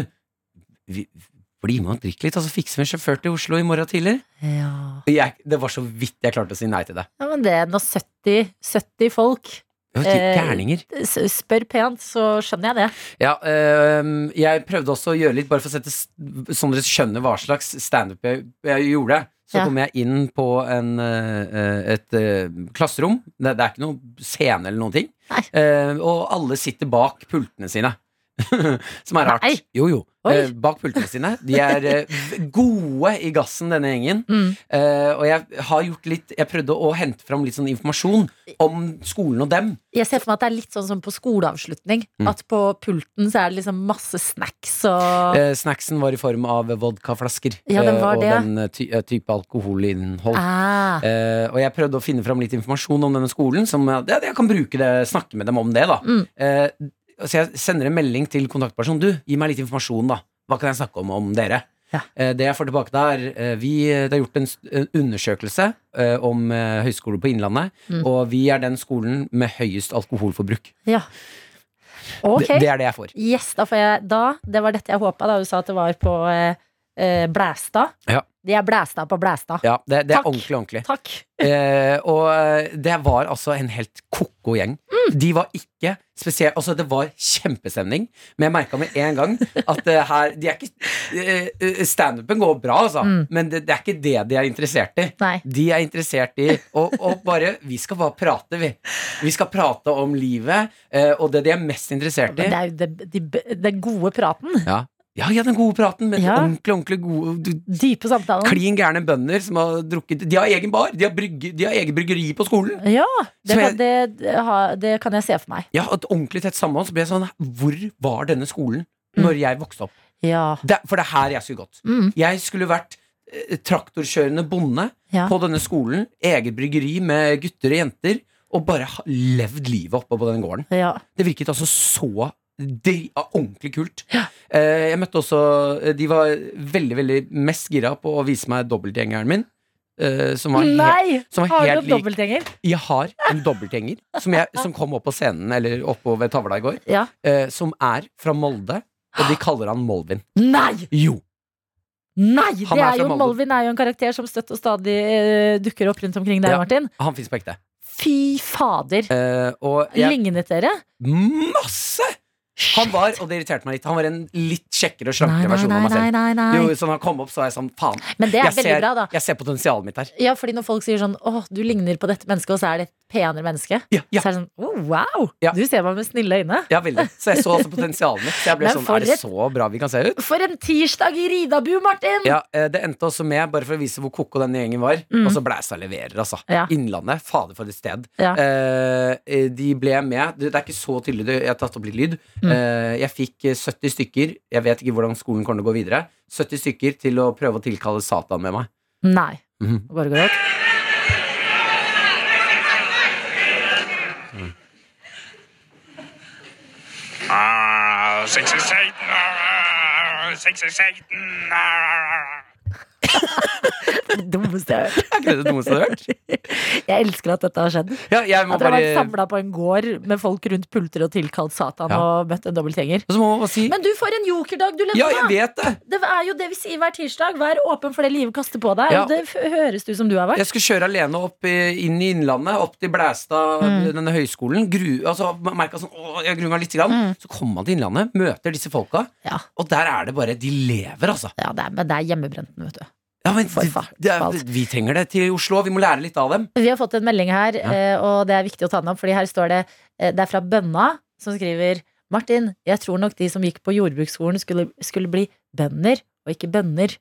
Bli med og drikk litt Og så fikser vi en sjåfør til Oslo i morgen tidlig ja. Jeg, Det var så vidt jeg klarte å si nei til det ja, men det er nå 70, 70 folk Gærninger. Eh, spør pent, så skjønner jeg det. Ja, eh, jeg prøvde også å gjøre litt Bare for å sette Sånn dere skjønner hva slags stand-up jeg, jeg gjorde Så Ja. kom jeg inn på en, et, et eh, klasserom det, det er ikke noe scene eller noen ting Eh, Og alle sitter bak pultene sine Som er rart Nei. Jo jo. Eh, bak pultene sine De er eh, gode i gassen denne gjengen Mm. Eh, Og jeg har gjort litt Jeg prøvde å hente fram litt sånn informasjon Om skolen og dem Jeg ser for meg at det er litt sånn som på skoleavslutning. Mm. At på pulten så er det liksom masse snacks og Eh, snacksen var i form av vodkaflasker Ja, den eh, og det. den eh, ty type alkoholinnhold. ah, Eh, og jeg prøvde å finne fram litt informasjon om denne skolen, som ja, jeg kan bruke det, snakke med dem om det. da Mm. Så jeg sender en melding til kontaktpersonen. Du, gi meg litt informasjon, da. Hva kan jeg snakke om om dere? Ja. Eh, det jeg får tilbake da, er eh, vi, Det er gjort en, undersøkelse eh, om høyskoler på Innlandet, Mm. og vi er den skolen med høyest alkoholforbruk. ja. Okay. Det, det er det jeg får. Yes, da får jeg Da, det var dette jeg håpa da du sa at det var på eh, eh, blæsta. Ja. De er blæsta på blæsta. Ja, det, det er Takk. ordentlig, ordentlig. Takk. Eh, og eh, det var altså en helt ko-ko gjeng. Mm. De var ikke spesielt Altså, det var kjempestemning, men jeg merka med en gang at det her De er ikke eh, eh, Standupen går bra, altså, Mm. men det, det er ikke det de er interessert i. Nei. De er interessert i å å bare Vi skal bare prate, vi. Vi skal prate om livet, eh, og det de er mest interessert i det er jo det, de, den gode praten. Ja, ja, ja den gode praten, med Ja. ordentlig, ordentlig gode Dype samtalen. Klin gærne bønder som har drukket De har egen bar, de har, brygge, de har egen bryggeri på skolen. Ja, det kan, jeg, det, ha- det kan jeg se for meg. Ja, et ordentlig tett samhold. Så ble jeg sånn Hvor var denne skolen Mm. når jeg vokste opp? Ja. Det, for det er her jeg skulle gått. Mm, Jeg skulle vært eh, traktorkjørende bonde ja. på denne skolen. Eget bryggeri med gutter og jenter. Og bare levd livet oppe på den gården. ja. Det virket altså så det, ja, ordentlig kult. Eh, jeg møtte også eh, De var veldig, veldig mest gira på å vise meg dobbeltgjengeren min. eh, som var helt, Nei! som var Har du helt en dobbeltgjenger? Jeg har en dobbeltgjenger som, jeg- som kom opp på scenen, eller oppå ved tavla i går, Ja. som er fra Molde, og de kaller han Molvin. Nei! Jo! Nei! Det er er jo, Molde. Molvin er jo en karakter som støtt og stadig uh, dukker opp rundt omkring deg, Ja. Martin. Han fins på ekte. Fy fader! Uh, og jeg Lignet dere? Masse! Han var, og det irriterte meg litt, han var en litt kjekkere og slankere nei, versjon nei, av meg selv. nei, nei. Jo, så når han kom opp, så var jeg sånn, faen. Men det er jeg, ser, bra, da. jeg ser potensialet mitt her. Ja, fordi når folk sier sånn Åh, du ligner på dette mennesket, og så er det et penere menneske. Ja, ja, Så er det sånn oh, Wow! Ja. Du ser meg med snille øyne. ja veldig. Så jeg så også potensialet mitt. Så jeg ble sånn, er det et- så bra vi kan se ut? For en tirsdag i Ridabu, Martin! Ja, eh, Det endte også med, bare for å vise hvor koko denne gjengen var, og så blæsa leverer, altså. Mm. Innlandet, fader for et sted. Eh, eh, de ble med. Det det er ikke så tydelig, jeg har tatt opp litt lyd. Mm. Eh, jeg fikk eh, 70 stykker, jeg vet ikke hvordan skolen kommer til å gå videre, 70 stykker til å prøve å tilkalle Satan med meg. Nei. Mm. Går det godt? Ah, sexy Satan, ah, sexy Satan. Ah. Det dummeste jeg har hørt. Er ikke det det dummeste du har hørt? Jeg elsker at dette har skjedd. Ja, jeg må At dere har vært samla på en gård med folk rundt pulter og tilkalt Satan Ja. og møtt en dobbeltgjenger. Si Men du, for en jokerdag du Ja, jeg vet det! Det er jo det vi sier hver tirsdag. Vær åpen for det livet kaster på deg. Ja. Det høres du som du har vært. Jeg skulle kjøre alene opp i, inn i Innlandet, opp til Blæstad, Mm. denne høyskolen. Gru, altså, merka sånn, å, jeg meg litt. Grann. Så kommer man til Innlandet, møter disse folka, Mm. Ja. og der er det bare De lever, altså. Ja, det er, men det er hjemmebrenten, vet du. Ja, men det, det vi trenger det til Oslo. Vi må lære litt av dem. Vi har fått en melding her, eh, og det er viktig å ta den opp, fordi her står det eh, Det er fra Bønna, som skriver Martin, jeg tror nok de som gikk på jordbruksskolen skulle, skulle bli bønder, og ikke bønner.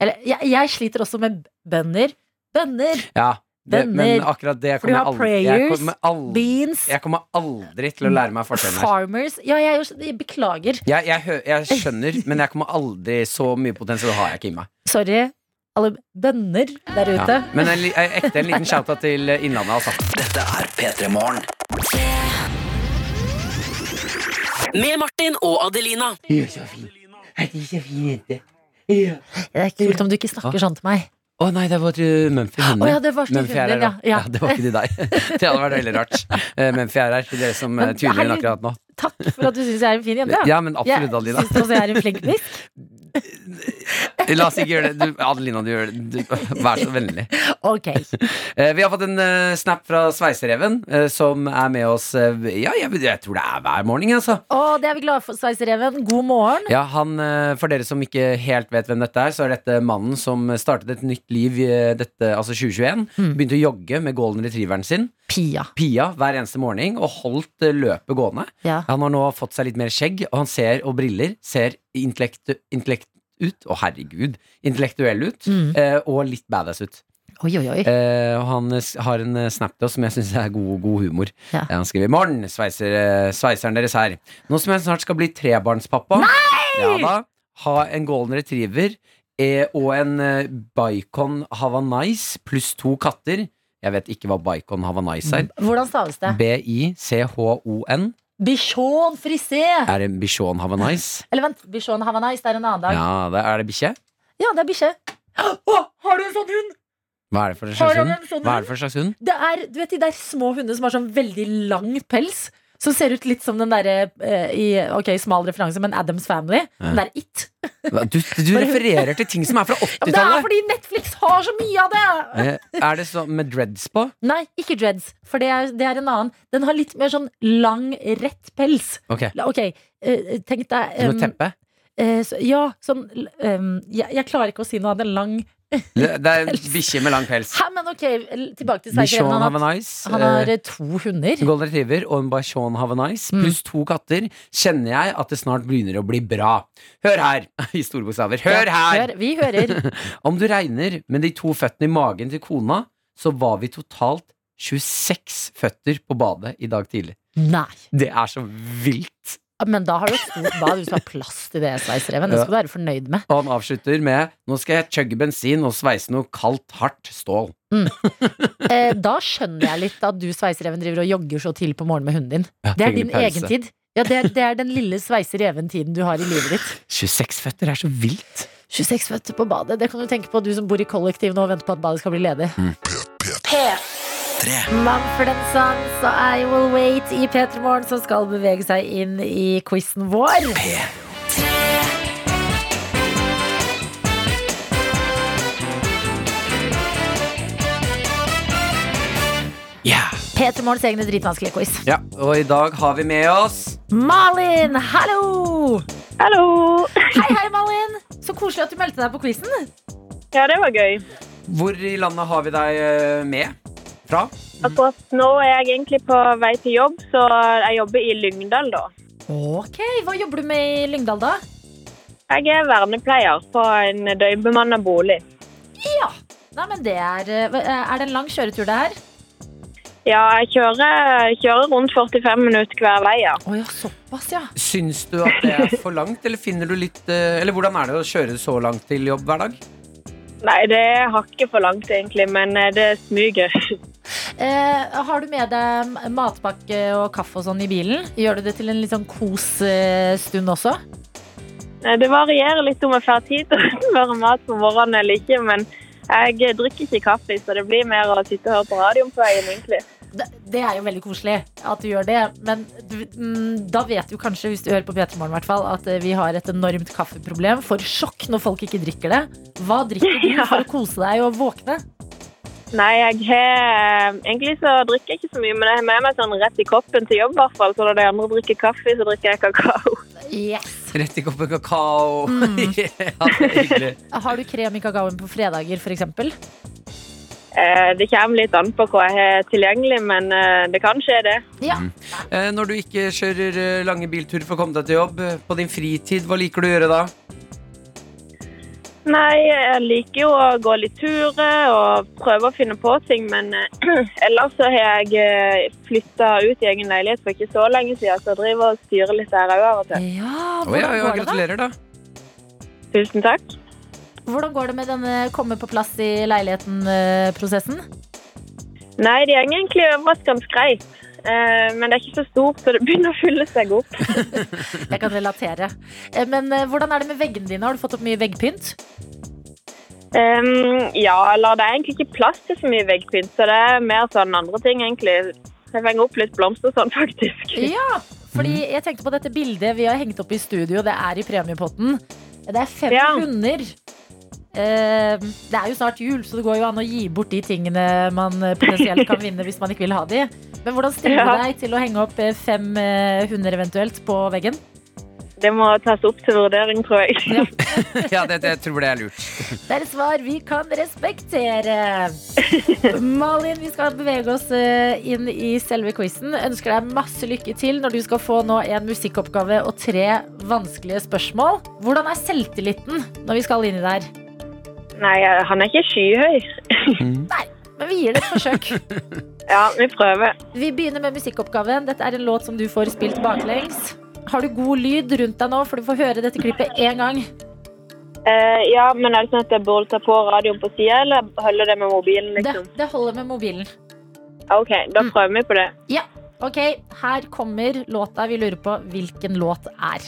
Eller, jeg, jeg sliter også med bønder. Bønder! Ja, det, akkurat det For du kommer har jeg aldri jeg prayers, kommer aldri, Beans. jeg kommer aldri til å lære meg fortellene. Farmers. Ja, jeg, jeg beklager. Jeg, jeg, jeg skjønner, men jeg kommer aldri så mye potensial har jeg ikke i meg. Sorry, alle bønner der Ja. ute. Men en, ekte en liten shout-out til Innlandet, altså. Dette er P3 Morgen. Med Martin og Adelina. Det er kult om du ikke snakker sånn til meg. Å nei, det var uh, Mumphy Hunder. Oh, ja, det var til Mumphy er hunder, ja. Ja, det var ikke til deg. det hadde vært veldig rart. Uh, Mumphy er her, til dere som Men tuner inn akkurat nå. Takk for at du syns jeg er en fin jente. Ja, men absolutt, jeg Adelina. syns også jeg er en flink pisk. La oss ikke gjøre det. Du, Adelina, du gjør det. Du, vær så vennlig. Ok. Eh, vi har fått en eh, snap fra Sveisereven, eh, som er med oss eh, Ja, jeg, jeg tror det er hver morgen, altså. Å, det er vi glade for, Sveisereven. God morgen. Ja, han, eh, For dere som ikke helt vet hvem dette er, så er dette mannen som startet et nytt liv i eh, dette, altså 2021. Mm. Begynte å jogge med golden retrieveren sin, Pia. Pia, hver eneste morgen, og holdt eh, løpet gående. Ja. Han har nå fått seg litt mer skjegg, og han ser, og briller, ser intellekt, intellekt ut. Å, herregud. Intellektuell ut, Mm. eh, og litt badass ut. Oi, oi, oi. Eh, han har en eh, snap til oss som jeg syns er god, god humor. Ja. Han skriver 'Morn, sveiser, sveiseren deres her'. Nå som jeg snart skal bli trebarnspappa Ja da. Ha en golden retriever eh, og en eh, Bicon havanais pluss to katter. Jeg vet ikke hva Bicon havanais er. Hvordan staves det? B-i-c-h-o-n. Bichon frisé. Er det bichon havanais? Eller vent, bichon havanais, det er en annen dag. Ja, Ja, det, er det bikkje? det er bikkje. Å, har du en sånn hund? Hva er det for en slags hund? sånn Hva er det for en slags hund? Det er, du vet de der små hundene som har sånn veldig lang pels? Som ser ut litt som den derre uh, i Ok, smal referanse, men Adams Family. Den der It. Du, du refererer til ting som er fra 80-tallet! det er fordi Netflix har så mye av det! Eh, Er det sånn med dreads på? Nei, ikke dreads, for det er, det er en annen. Den har litt mer sånn lang, rett pels. Ok, okay Ok, eh, tenk deg Som um, et teppe? Uh, så, Ja, sånn um, jeg, jeg klarer ikke å si noe av den lang Det, er bikkje med lang pels. Hæ, men ok, tilbake til Bichon. Han, har- havanais. han har eh, eh, to hunder. En golden retriever og en bichon havanais Mm. pluss to katter. Kjenner jeg at det snart begynner å bli bra. Hør her! I store bokstaver. Hør her! Hør, vi hører. Om du regner med de to føttene i magen til kona, så var vi totalt 26 føtter på badet i dag tidlig. Nei. Det er så vilt. Men da har du et stort bad hvis du har plass til det, Sveisereven. Det skal du være fornøyd med. Og han avslutter med Nå skal jeg chugge bensin og sveise noe kaldt, hardt stål. Eh, da skjønner jeg litt at du, Sveisereven, driver og jogger så tidlig på morgenen med hunden din. Ja, Det er din pause. egen tid. Ja, det er, det er den lille Sveisereven-tiden du har i livet ditt. 26 føtter er så vilt. 26 føtter på badet. Det kan du tenke på, du som bor i kollektiv nå og venter på at badet skal bli ledig. Tre. Mumford Sons og I Will Wait i P3 Morgen, som skal bevege seg inn i quizen vår. Yeah. P3 Morgens egne dritvanskelige quiz. Ja, og i dag har vi med oss Malin, hallo! Hallo! Hei, hei, Malin. Så koselig at du meldte deg på quizen. Ja, det var gøy. Hvor i landet har vi deg eh, med fra? Akkurat nå er jeg egentlig på vei til jobb, så jeg jobber i Lyngdal, da. Ok, Hva jobber du med i Lyngdal, da? Jeg er vernepleier på en døgnbemanna bolig. Ja. Nei, men det er, er det en lang kjøretur, det her? Ja, jeg kjører, kjører rundt 45 minutter hver vei, ja. Oh, ja, såpass, ja. Syns du at det er for langt, eller finner du litt eh, Eller hvordan er det å kjøre så langt til jobb hver dag? Nei, det er hakket for langt, egentlig, men eh, det smyger. Eh, har du med deg matpakke og kaffe og sånn i bilen? Gjør du det til en litt sånn kos-stund også? Eh, Det varierer litt om jeg får tid til å smøre mat på morgenen eller ikke, men jeg drikker ikke kaffe, så det blir mer å sitte og høre på radioen på veien, egentlig. Det, det er jo veldig koselig at du gjør det, men du, mm, da vet du kanskje, hvis du hører på P3 Morgen, hvert fall, at eh, vi har et enormt kaffeproblem. For sjokk når folk ikke drikker det. Hva drikker du Ja. for å kose deg og våkne? Nei, jeg har Egentlig så drikker jeg ikke så mye, men jeg har med meg sånn rett i koppen til jobb, i hvert fall. Så når de andre drikker kaffe, så drikker jeg kakao. Yes. Rett i koppen kakao. Mm. ja. Har du krem i kakaoen på fredager, f.eks.? Eh, Det kommer litt an på hva jeg har tilgjengelig, men eh, det kan skje, det. Ja. Eh, Når du ikke kjører eh, lange bilturer for å komme deg til jobb, eh, på din fritid, hva liker du å gjøre da? Nei, jeg liker jo å gå litt turer og prøve å finne på ting, men eh, ellers så har jeg flytta ut i egen leilighet for ikke så lenge siden, så jeg driver og styrer litt der òg av og til. Ja, hvordan, ja, ja, går det da? gratulerer, da. Tusen takk. hvordan går det med denne komme på plass i leiligheten-prosessen? Nei, det går egentlig overraskende greit. Eh, Men det er ikke så stort, så det begynner å fylle seg opp. Jeg kan relatere. Eh, Men eh, hvordan er det med veggene dine? Har du fått opp mye veggpynt? Um, ja, eller det er egentlig ikke plass til så mye veggpynt, så det er mer sånn andre ting, egentlig. Jeg fenger opp litt blomster sånn, faktisk. Ja, fordi jeg tenkte på dette bildet vi har hengt opp i studio. Det er i premiepotten. Det er fem Ja. hunder. Eh, det er jo snart jul, så det går jo an å gi bort de tingene man eh, potensielt kan vinne hvis man ikke vil ha de. Men hvordan stiller du deg til å henge opp eh, fem hunder eventuelt på veggen? Det må tas opp til vurdering, tror jeg. Ja, det, det, jeg tror det er lurt. Det er et svar vi kan respektere. Malin, vi skal bevege oss inn i selve quizen. Ønsker deg masse lykke til når du skal få nå en musikkoppgave og tre vanskelige spørsmål. Hvordan er selvtilliten når vi skal inn i der? Nei, han er ikke skyhøy. Nei, Men vi gir det et forsøk. Ja, vi prøver. Vi begynner med musikkoppgaven. Dette er en låt som du får spilt baklengs. Har du god lyd rundt deg nå, for du får høre dette klippet én gang? Uh, ja, men er det sånn at jeg burde ta på radioen på sida, eller holder det med mobilen, Det, liksom? det holder med mobilen. OK, da prøver vi på det. Ja, ok. Her kommer låta vi lurer på hvilken låt er.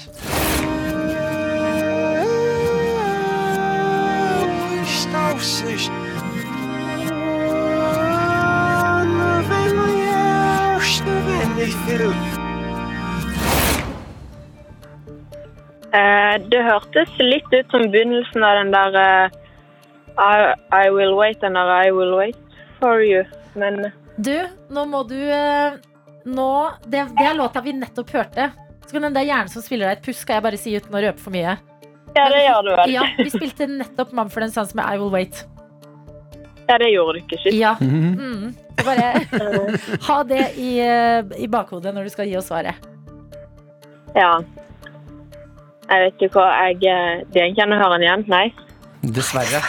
Eh, det hørtes litt ut som begynnelsen av den der eh, I, I will wait and I will wait for you. Men Du, nå må du eh, Nå det, det er låta vi nettopp hørte. Så kan den der hjernen som spiller deg et puss, skal jeg bare si uten å røpe for mye. Ja, det gjør du vel. Ja, Vi spilte nettopp Mumford Sons med I Will Wait. Ja, det gjorde du ikke. Shit. Ja. Mm. Så Bare ha det i, eh, i bakhodet når du skal gi oss svaret. Ja. Jeg vet ikke hva jeg eh, Det er ikke an å høre den igjen. Nei. Dessverre.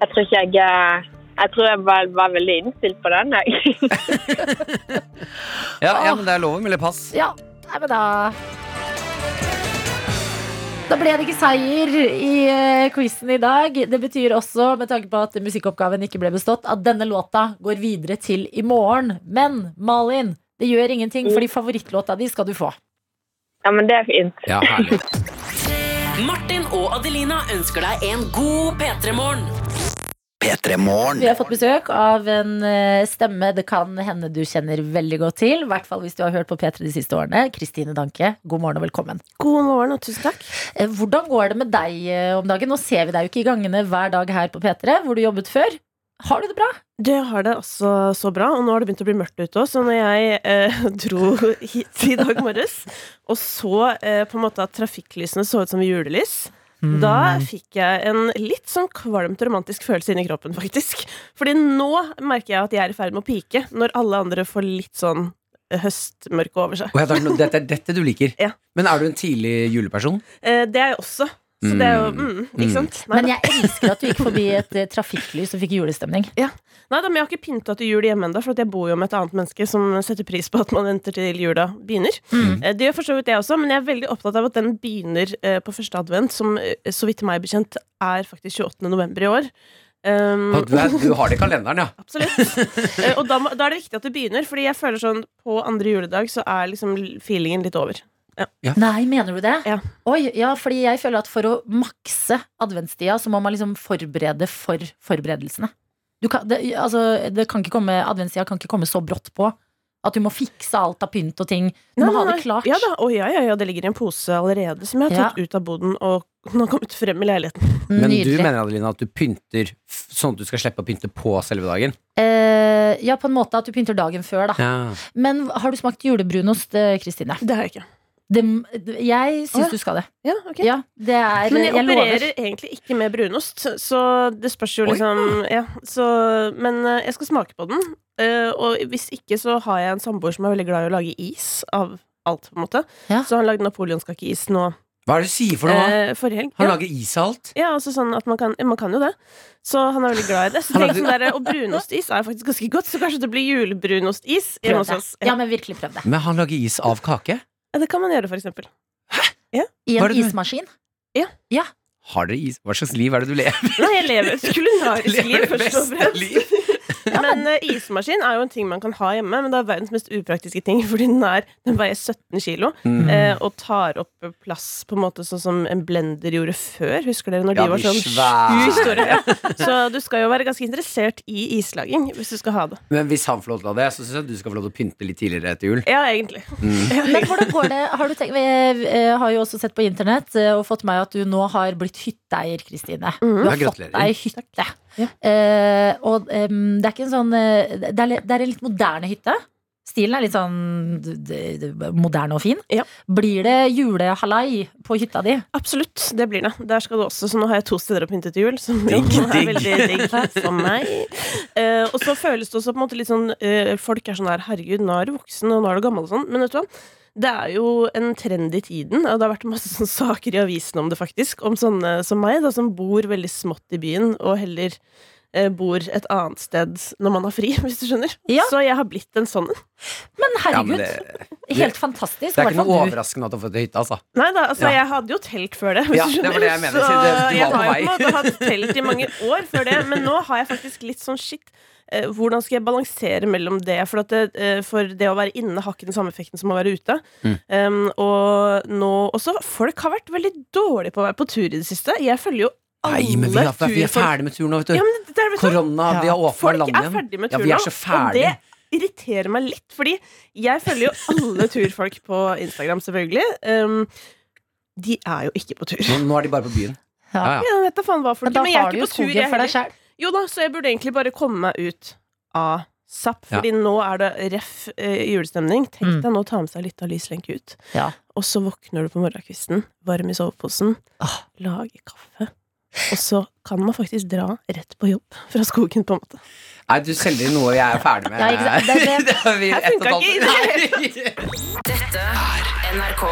Jeg tror ikke jeg eh, Jeg tror jeg var, var veldig innstilt på den, jeg. Ja, ja, men det er lov å melde pass. Ja, nei, men da Da ble det ikke seier i uh, quizen i dag. Det betyr også, med tanke på at musikkoppgaven ikke ble bestått, at denne låta går videre til i morgen. Men Malin, det gjør ingenting, fordi favorittlåta di skal du få. Ja, men det er fint. Ja, herlig. Martin og Adelina ønsker deg en god P3-morgen. P3 Morgen. Vi har fått besøk av en eh, stemme det kan hende du kjenner veldig godt til. I hvert fall hvis du har hørt på P3 de siste årene. Kristine Danke, god morgen og velkommen. God morgen og tusen takk. Eh, Hvordan går det med deg eh, om dagen? Nå ser vi deg jo ikke i gangene hver dag her på P3, hvor du jobbet før. Har du det bra? Det har det altså så bra, og nå har det begynt å bli mørkt ute òg, så når jeg eh, dro hit i dag morges og så eh, på en måte at trafikklysene så ut som julelys, da fikk jeg en litt sånn kvalmt romantisk følelse inni kroppen, faktisk. Fordi nå merker jeg at jeg er i ferd med å pike, når alle andre får litt sånn høstmørke over seg. Oh, ja, dette er dette du liker. Ja. Men er du en tidlig juleperson? Eh, det er jeg også. Så det er jo mm, Ikke Mm. sant? Nei, Men jeg elsker at du gikk forbi et eh, trafikklys og fikk julestemning. Nei da, men jeg har ikke pynta til jul hjemme ennå, for at jeg bor jo med et annet menneske som setter pris på at man venter til jula begynner. Eh, Det gjør for så vidt jeg også, men jeg er veldig opptatt av at den begynner eh, på første advent, som eh, så vidt meg bekjent er faktisk 28. november i år. Um, Du, er, du har det i kalenderen, ja. Absolutt. Eh, og da, må- da er det viktig at det begynner, Fordi jeg føler sånn på andre juledag så er liksom feelingen litt over. Nei, mener du det? Ja. Oi, ja, fordi jeg føler at for å makse adventstida, så må man liksom forberede for forberedelsene. Du kan, det, altså, det kan ikke komme, adventstida kan ikke komme så brått på. At du må fikse alt av pynt og ting. Du må ha det klart. Ja da, å, ja, ja, ja, det ligger i en pose allerede som jeg har tatt ut av boden og den har kommet frem i leiligheten. Men du mener Adeline, at du pynter sånn at du skal slippe å pynte på selve dagen? Eh, ja, på en måte at du pynter dagen før, da. Ja. Men har du smakt julebrunost, eh, Kristine? Det har jeg ikke. Det, jeg syns oh, ja. du skal det. Ja, ok Ja, det er Men jeg, jeg lover. opererer egentlig ikke med brunost, så det spørs jo liksom ja, så, Men eh, jeg skal smake på den. eh, og hvis ikke, så har jeg en samboer som er veldig glad i å lage is av alt, på en måte. Ja. Så han lagde napoleonskakeis nå Hva er det du sier for noe? eh, forrige helg. Han Ja. lager is av alt? Ja, altså sånn at man kan, man kan jo det. Så han er veldig glad i det. Så tenk sånn der, Og brunostis er faktisk ganske godt, så kanskje det blir julebrunostis hjemme Prøv hos det. oss. Ja, Ja. men virkelig prøv det. Men han lager is av kake? Ja, det kan man gjøre, for eksempel. I Ja. I en ismaskin? Ja ismaskin. Har dere is? Hva slags liv er det du lever? Nei, jeg lever et kulinarisk liv, først og fremst. Men uh, ismaskin er jo en ting man kan ha hjemme, men det er verdens mest upraktiske ting, fordi den, er, den veier 17 kilo Mm. uh, og tar opp plass på en måte sånn som en blender gjorde før. Husker dere når Ja, de var sånn sjukt store? Ja. Så du skal jo være ganske interessert i islaging hvis du skal ha det. Men hvis han får lov til å ha det, så syns jeg du skal få lov til å pynte litt tidligere etter jul. Ja, egentlig. Men hvordan går det? Har du tenkt, jeg eh, har jo også sett på internett og fått med meg at du nå har blitt hytteeier, Kristine. Du Mhm. har Ja, fått deg hytte. Ja. Eh, og em, det er ikke en sånn eh, det, er, det er en litt moderne hytte. Stilen er litt sånn d- d- d- moderne og fin. Ja. Blir det julehalai på hytta di? Absolutt, det blir det. Der skal du også, så nå har jeg to steder å pynte til jul. Som jo Digg, er digg. veldig digg for meg. Eh, og så føles det også på en måte litt sånn eh, Folk er sånn der Herregud, nå er du voksen, og nå er du gammel og sånn. Men vet du hva? Det er jo en trend i tiden, og det har vært masse sånne saker i avisen om det, faktisk. Om sånne som meg, da, som bor veldig smått i byen, og heller eh, bor et annet sted når man har fri, hvis du skjønner. Ja. Så jeg har blitt en sånn. Men Ja, herregud, men det, helt fantastisk. det er ikke noe overraskende at du har fått hytte, altså. Nei da, altså Ja. jeg hadde jo telt før det, hvis Ja, du det skjønner. var det jeg mener. Så Så det- du jeg har jo på en måte hatt telt i mange år før det, men nå har jeg faktisk litt sånn shit. Eh, hvordan skal jeg balansere mellom det? For, at det, eh, for det å være inne har ikke den samme effekten som å være ute. Mm. Um, og nå også Folk har vært veldig dårlige på å være på tur i det siste. Jeg følger jo alle Nei, men vi er, vi er ferdig med turen nå, vet du. Ja, men det, det er, vet? Korona, vi har åpna landet er igjen. Ja, vi er nå, ferdige. og det irriterer meg litt, fordi jeg følger jo alle turfolk på Instagram, selvfølgelig. Um, de er jo ikke på tur. Nå, nå er de bare på byen. Ja. Ja, ja. Jeg vet da faen hva folk Men da men jeg har er du ikke jo på tur, skogen jeg for deg heller. Jo da, så jeg burde egentlig bare komme meg ut av SAP, fordi nå er det ref eh, julestemning. Tenk Mm. deg nå å ta med seg litt av lyslenke ut. Ja. Og så våkner du på morgenkvisten, varm i soveposen, Ah. lage kaffe. Og så kan man faktisk dra rett på jobb fra skogen, på en måte. Nei, du selger inn noe jeg er ferdig med. Ja? Det- det- har vi Her ett og et funka ikke Dette er NRK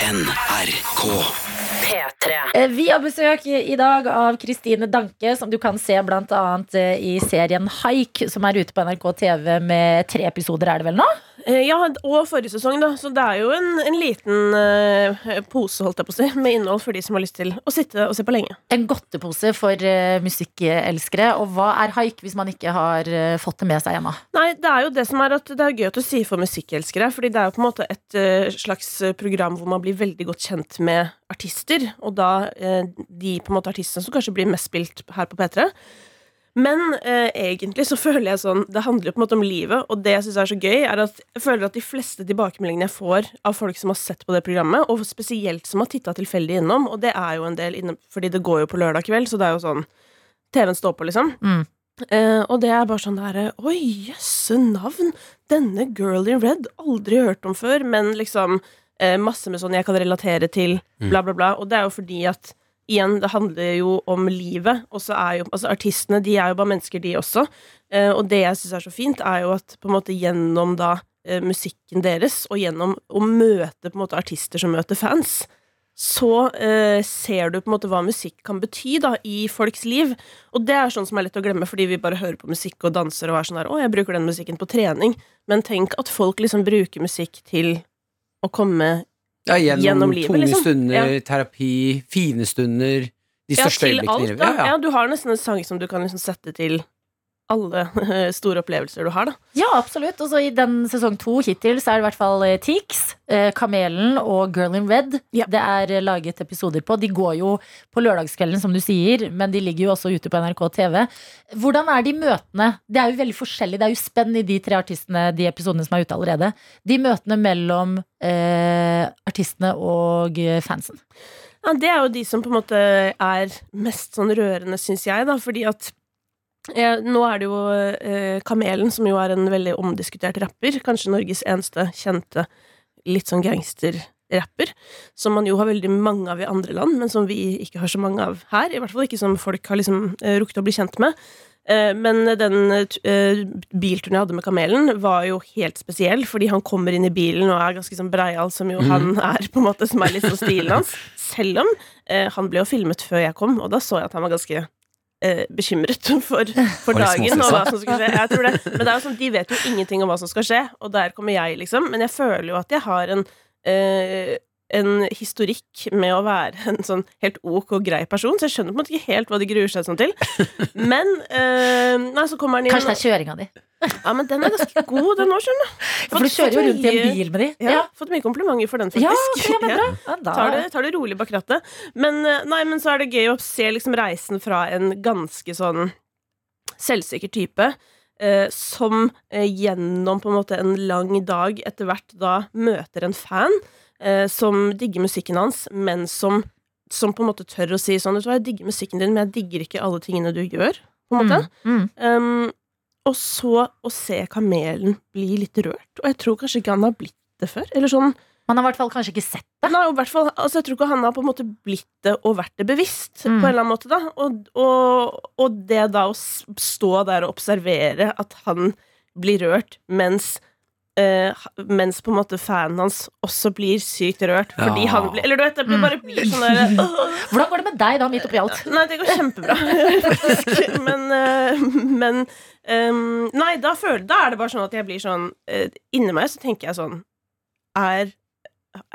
NRK. P3. Eh, Vi har besøk i dag av Kristine Danke, som du kan se annet eh, i serien Haik, som er ute på NRK TV med tre episoder, er det vel nå? Eh, Ja, og forrige sesong, da. Så det er jo en, en liten uh, pose, holdt jeg på å si, med innhold for de som har lyst til å sitte og se på lenge. En godtepose for uh, musikkelskere. Og hva er haik hvis man ikke har uh, fått det med seg ennå? Nei, det er jo det som er at det er gøy at du sier for musikkelskere, fordi det er jo på en måte et slags program hvor man blir veldig godt kjent med artister, og da de på en måte artistene som kanskje blir mest spilt her på P3. Men eh, egentlig så føler jeg sånn Det handler jo på en måte om livet, og det jeg syns er så gøy, er at jeg føler at de fleste tilbakemeldingene jeg får av folk som har sett på det programmet, og spesielt som har titta tilfeldig innom, og det er jo en del inne, fordi det går jo på lørdag kveld, så det er jo sånn TV-en står på, liksom. Mm. Eh, og det er bare sånn derre Oi, jøsse navn! Denne girl in red, aldri hørt om før, men liksom eh, masse med sånn jeg kan relatere til, bla, bla, bla. Og det er jo fordi at igjen, det handler jo om livet, og så er jo altså artistene, de er jo bare mennesker, de også. Eh, og det jeg syns er så fint, er jo at på en måte gjennom da eh, musikken deres, og gjennom å møte på en måte artister som møter fans, så eh, ser du på en måte hva musikk kan bety da, i folks liv. Og det er sånn som er lett å glemme, fordi vi bare hører på musikk og danser og er sånn der 'Å, jeg bruker den musikken på trening'. Men tenk at folk liksom bruker musikk til å komme Ja, gjennom, Gjennom livet, tunge liksom. stunder, Ja. terapi, fine stunder, de største øyeblikkene i livet. da. Ja, ja. Ja, du har nesten en sang som du kan liksom sette til alle store opplevelser du har, da. Ja, absolutt. Og så i den sesong to hittil så er det i hvert fall eh, Tix, eh, Kamelen og Girl in Red. Ja. Det er eh, laget episoder på. De går jo på lørdagskvelden, som du sier, men de ligger jo også ute på NRK TV. Hvordan er de møtene? Det er jo veldig forskjellig. Det er jo spenn i de tre artistene, de episodene som er ute allerede. De møtene mellom eh, artistene og eh, fansen. Ja, det er jo de som på en måte er mest sånn rørende, syns jeg, da, fordi at eh, nå er det jo eh, Kamelen, som jo er en veldig omdiskutert rapper, kanskje Norges eneste kjente litt sånn gangsterrapper, som man jo har veldig mange av i andre land, men som vi ikke har så mange av her. I hvert fall ikke som folk har liksom eh, rukket å bli kjent med. Eh, Men den uh, bilturen jeg hadde med Kamelen, var jo helt spesiell, fordi han kommer inn i bilen og er ganske sånn breial, som jo han er, på en måte, som er litt sånn stilen hans. Selv om eh, han ble jo filmet før jeg kom, og da så jeg at han var ganske eh, bekymret for, for dagen og hva som skal skje. Jeg tror det. Men det er jo sånn, de vet jo ingenting om hva som skal skje, og der kommer jeg, liksom. Men jeg føler jo at jeg har en eh, en historikk med å være en sånn helt ok og grei person, så jeg skjønner på en måte ikke helt hva de gruer seg sånn til. Men øh, Nei, så kommer han inn Kanskje det er kjøringa di. Ja, men den er ganske god, den òg, skjønner du. For du kjører jo rundt i en bil med de. Ja, fått mye komplimenter for den, faktisk. ja, okay, bra. Ja. Tar det, tar det rolig bak rattet. Men, eh, nei, men så er det gøy å se liksom reisen fra en ganske sånn selvsikker type. Eh, som eh, gjennom på en måte en lang dag etter hvert da møter en fan eh, som digger musikken hans, men som, som på en måte tør å si sånn Vet du hva, jeg digger musikken din, men jeg digger ikke alle tingene du gjør. På en måte. Mm, mm. Um, og så å se kamelen bli litt rørt. Og jeg tror kanskje ikke han har blitt det før. Eller sånn Man har i hvert fall kanskje ikke sett det. Nei, hvert fall, altså Jeg tror ikke han har på en måte blitt det og vært det bevisst. Mm. På en eller annen måte da og, og, og det da å stå der og observere at han blir rørt, mens mens på en måte fanen hans også blir sykt rørt fordi Ja. han blir Eller du vet, det blir bare blir sånn der «Åh, Hvordan går det med deg da, midt oppi alt? Nei, det går kjempebra. Men, eh, men ehm, Nei, da, føler, da er det bare sånn at jeg blir sånn eh, Inni meg så tenker jeg sånn Er,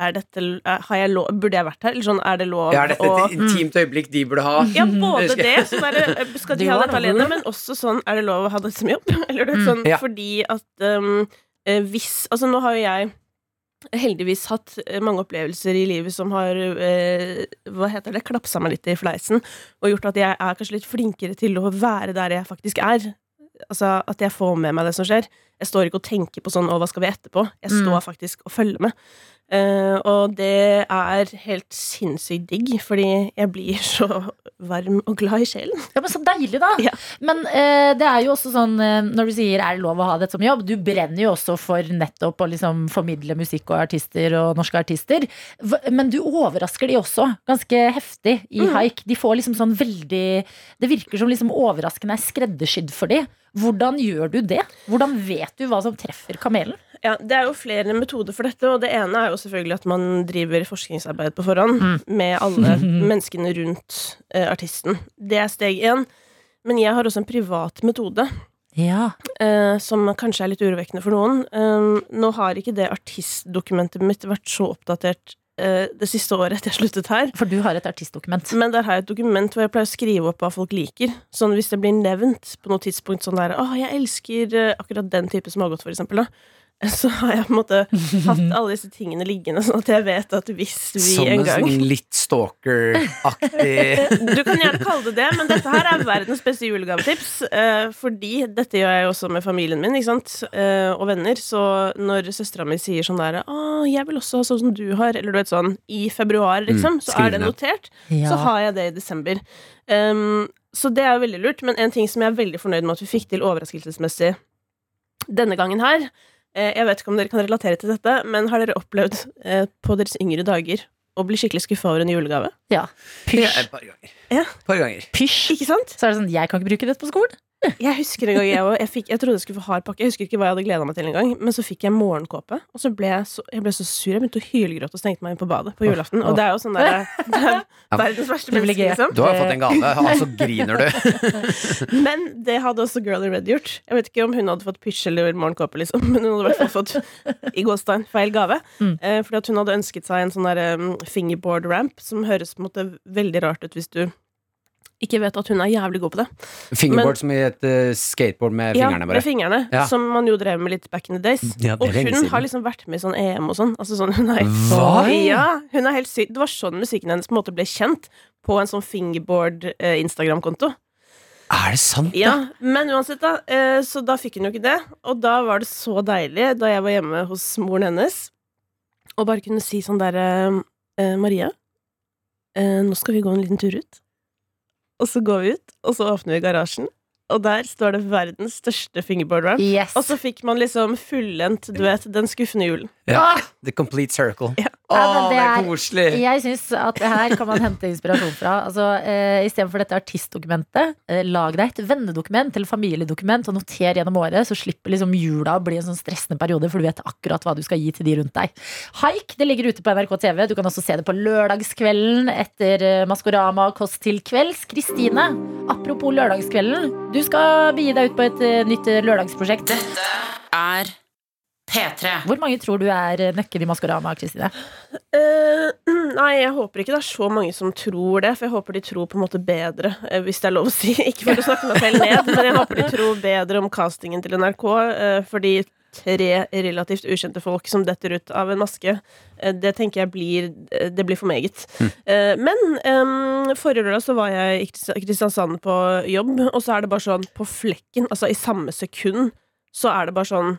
er dette Har jeg lov Burde jeg vært her? Eller sånn, er det lov Ja, er dette et et intimt øyeblikk de burde ha? ja, både det, sånn er skal de ha dette alene, men også sånn, er det lov å ha dette som jobb? Eller det, Mm. sånn, Ja. fordi at um, eh, hvis Altså, nå har jo jeg heldigvis hatt eh, mange opplevelser i livet som har eh, Hva heter det? Klapsa meg litt i fleisen, og gjort at jeg er kanskje litt flinkere til å være der jeg faktisk er. Altså at jeg får med meg det som skjer. Jeg står ikke og tenker på sånn 'Å, hva skal vi etterpå?' Jeg Mm. står faktisk og følger med. Eh, og det er helt sinnssykt digg, fordi jeg blir så varm og glad i sjelen. Ja, men Så deilig, da. Ja. Men eh, det er jo også sånn eh, når du sier er det lov å ha dette som jobb, du brenner jo også for nettopp å liksom formidle musikk og artister og norske artister. Men du overrasker de også ganske heftig i Mm. haik. De får liksom sånn veldig Det virker som liksom overraskende er skreddersydd for de. Hvordan gjør du det? Hvordan vet du hva som treffer kamelen? Ja, Det er jo flere metoder for dette, og det ene er jo selvfølgelig at man driver forskningsarbeid på forhånd Mm. med alle menneskene rundt eh, artisten. Det er steg én. Men jeg har også en privat metode. Ja. eh, som kanskje er litt urovekkende for noen. Eh, nå har ikke det artistdokumentet mitt vært så oppdatert eh, det siste året etter jeg sluttet her. For du har et artistdokument. Men der har jeg et dokument hvor jeg pleier å skrive opp hva folk liker. Sånn hvis det blir nevnt på noe tidspunkt sånn der Å, jeg elsker eh, akkurat den type smågodt, for eksempel, da. Så har jeg på en måte hatt alle disse tingene liggende, sånn at jeg vet at hvis vi Som en en Som sånn litt stalker-aktig Du kan gjerne kalle det det, men dette her er verdens beste julegavetips. eh, fordi dette gjør jeg jo også med familien min ikke sant? Eh, og venner. Så når søstera mi sier sånn der Å, jeg vil også ha sånn som du har, eller du vet sånn, i februar, liksom, Mm, så er det notert. Ja. Så har jeg det i desember. Um, så det er jo veldig lurt. Men en ting som jeg er veldig fornøyd med at vi fikk til overraskelsesmessig denne gangen her Jeg vet ikke om dere kan relatere til dette, men har dere opplevd eh, på deres yngre dager å bli skikkelig skuffa over en julegave? Ja. Pysj. Ja, et par ganger. Ja. Par ganger. Pysj. Ikke sant? Så er det sånn, jeg kan ikke bruke dette på skolen. Jeg husker en gang jeg, også, jeg, fikk, jeg trodde jeg skulle få hard pakke. Jeg husker ikke hva jeg hadde gleda meg til engang. Men så fikk jeg morgenkåpe, og så ble jeg så, jeg ble så sur. Jeg begynte å hylgråte og stengte meg inn på badet på julaften. Og det er jo sånn der, det er verdens verste menneske, liksom. Du har jo fått en gave, altså griner du. Men det hadde også Girl in Red gjort. Jeg vet ikke om hun hadde fått pysj eller morgenkåpe, liksom, men hun hadde i hvert fall fått i gåstein feil gave. Mm. Eh, fordi at hun hadde ønsket seg en sånn der um, fingerboard ramp, som høres på en måte veldig rart ut hvis du ikke vet at hun er jævlig god på det. Fingerboard som i et uh, skateboard med Ja, fingrene med fingrene, Ja. som man jo drev med litt back in the days. Ja, og hun siden. har liksom vært med i sånn EM og sånn. Altså sånn hun er, Hva? Ja, hun er helt syk. Det var sånn musikken hennes på en måte ble kjent. På en sånn fingerboard eh, Instagram-konto. Er det sant, da? Ja, men uansett, da. Eh, så da fikk hun jo ikke det. Og da var det så deilig, da jeg var hjemme hos moren hennes, og bare kunne si sånn derre eh, Maria, eh, nå skal vi gå en liten tur ut. Og så går vi ut, og så åpner vi garasjen, og der står det verdens største fingerboard ramp. Yes. Og så fikk man liksom fullendt, du vet, den skuffende julen. Ja. The complete circle. Ja. Å, det det er koselig! Jeg syns at her kan man hente inspirasjon fra. Altså, eh, Istedenfor dette artistdokumentet, eh, lag deg et vennedokument eller familiedokument og noter gjennom året, så slipper liksom jula å bli en sånn stressende periode, for du vet akkurat hva du skal gi til de rundt deg. Haik det ligger ute på NRK TV. Du kan også se det på lørdagskvelden etter eh, Maskorama og Kåss til kvelds. Kristine, apropos lørdagskvelden. Du skal begi deg ut på et eh, nytt lørdagsprosjekt. Dette Er P3. Hvor mange tror du er eh, nøkken i Maskorama, Kristine? Uh, nei, jeg håper ikke det er så mange som tror det, for jeg håper de tror på en måte bedre, eh, hvis det er lov å si. Ikke for å snakke meg selv ned, men jeg håper de tror bedre om castingen til NRK, uh, fordi tre relativt ukjente folk som detter ut av en maske, det tenker jeg blir Det blir for meget. Eh, men um, forrige lørdag så var jeg i Kristiansand på jobb, og så er det bare sånn på flekken, altså i samme sekund, så er det bare sånn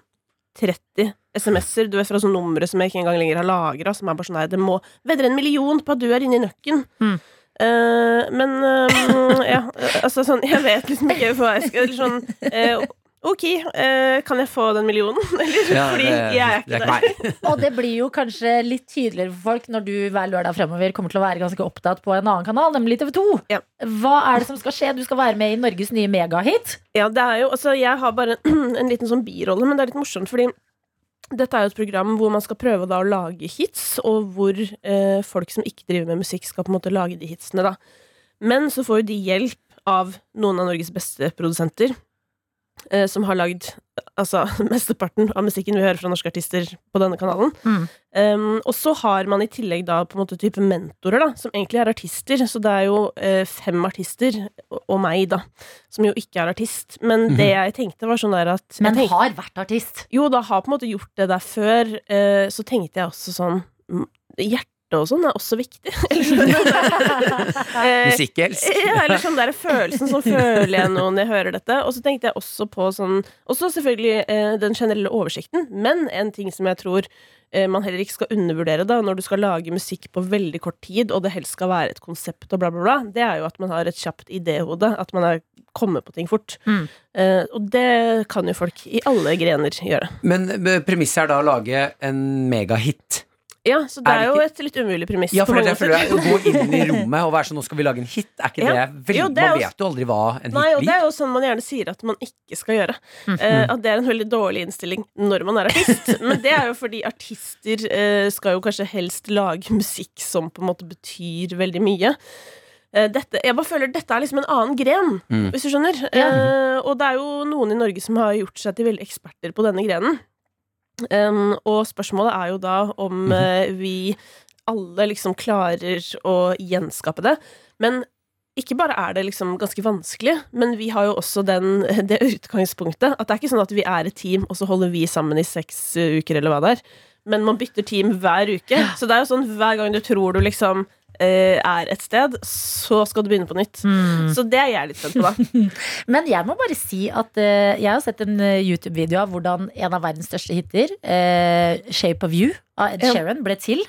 30 SMS-er du vet, fra sånne numre som jeg ikke engang lenger har lagra, som er bare sånn nei, det må vedre en million på at du er inni nøkken. Mm. Uh, men um, ja, altså sånn Jeg vet liksom ikke hva jeg skal sånn eh, Ok, eh, kan jeg få den millionen? Eller, Ja, fordi det- jeg er det ikke er der. ikke meg. Og det blir jo kanskje litt tydeligere for folk når du hver lørdag fremover kommer til å være ganske opptatt på en annen kanal, nemlig TV 2. Ja. Hva er det som skal skje? Du skal være med i Norges nye megahit. Ja, det er jo, altså Jeg har bare en, en liten sånn birolle, men det er litt morsomt, fordi dette er jo et program hvor man skal prøve da å lage hits, og hvor eh, folk som ikke driver med musikk, skal på en måte lage de hitsene. da. Men så får jo de hjelp av noen av Norges beste produsenter, som har lagd altså, mesteparten av musikken vi hører fra norske artister på denne kanalen. Mm. Um, og så har man i tillegg da på en måte type mentorer, da, som egentlig er artister. Så det er jo eh, fem artister, og, og meg, da, som jo ikke er artist. Men det jeg tenkte, var sånn der at Men tenkte, har vært artist. Jo, da har på en måte gjort det der før. eh, så tenkte jeg også sånn mm, Hjertet og sånn er også viktig. Eh, Musikk helst. ja, eller sånn der følelsen Sånn føler jeg nå når jeg hører dette. Og så tenkte jeg også på sånn Også selvfølgelig eh, den generelle oversikten, men en ting som jeg tror eh, man heller ikke skal undervurdere da når du skal lage musikk på veldig kort tid, og det helst skal være et konsept og bla, bla, bla, det er jo at man har et kjapt idéhode. At man er kommer på ting fort. Mm. Uh, og det kan jo folk i alle grener gjøre. Men premisset er da å lage en megahit. Ja, så det Er er, det jo et litt umulig premiss. Ja, for det føler jeg, Å gå inn i rommet og være sånn Nå skal vi lage en hit. Er ikke Ja. det veldig Jo, det er Man vet jo aldri hva en Nei, hit og det er jo sånn man gjerne sier at man ikke skal gjøre. Mm. Eh, at det er en veldig dårlig innstilling når man er artist. Men det er jo fordi artister eh, skal jo kanskje helst lage musikk som på en måte betyr veldig mye. Eh, dette, jeg bare føler dette er liksom en annen gren, Mm. hvis du skjønner. Eh, og det er jo noen i Norge som har gjort seg til veldig eksperter på denne grenen. Um, og spørsmålet er jo da om uh, vi alle liksom klarer å gjenskape det. Men ikke bare er det liksom ganske vanskelig, men vi har jo også den, det utgangspunktet at det er ikke sånn at vi er et team, og så holder vi sammen i seks eh, uker, eller hva det er. Men man bytter team hver uke. Så det er jo sånn hver gang du tror du liksom er et sted, så skal du begynne på nytt. Mm. Så det er jeg litt spent på, da. Men jeg må bare si at eh, jeg har sett en eh, YouTube-video av hvordan en av verdens største hiter, eh, Shape of You av Ed. Sheeran, ble til.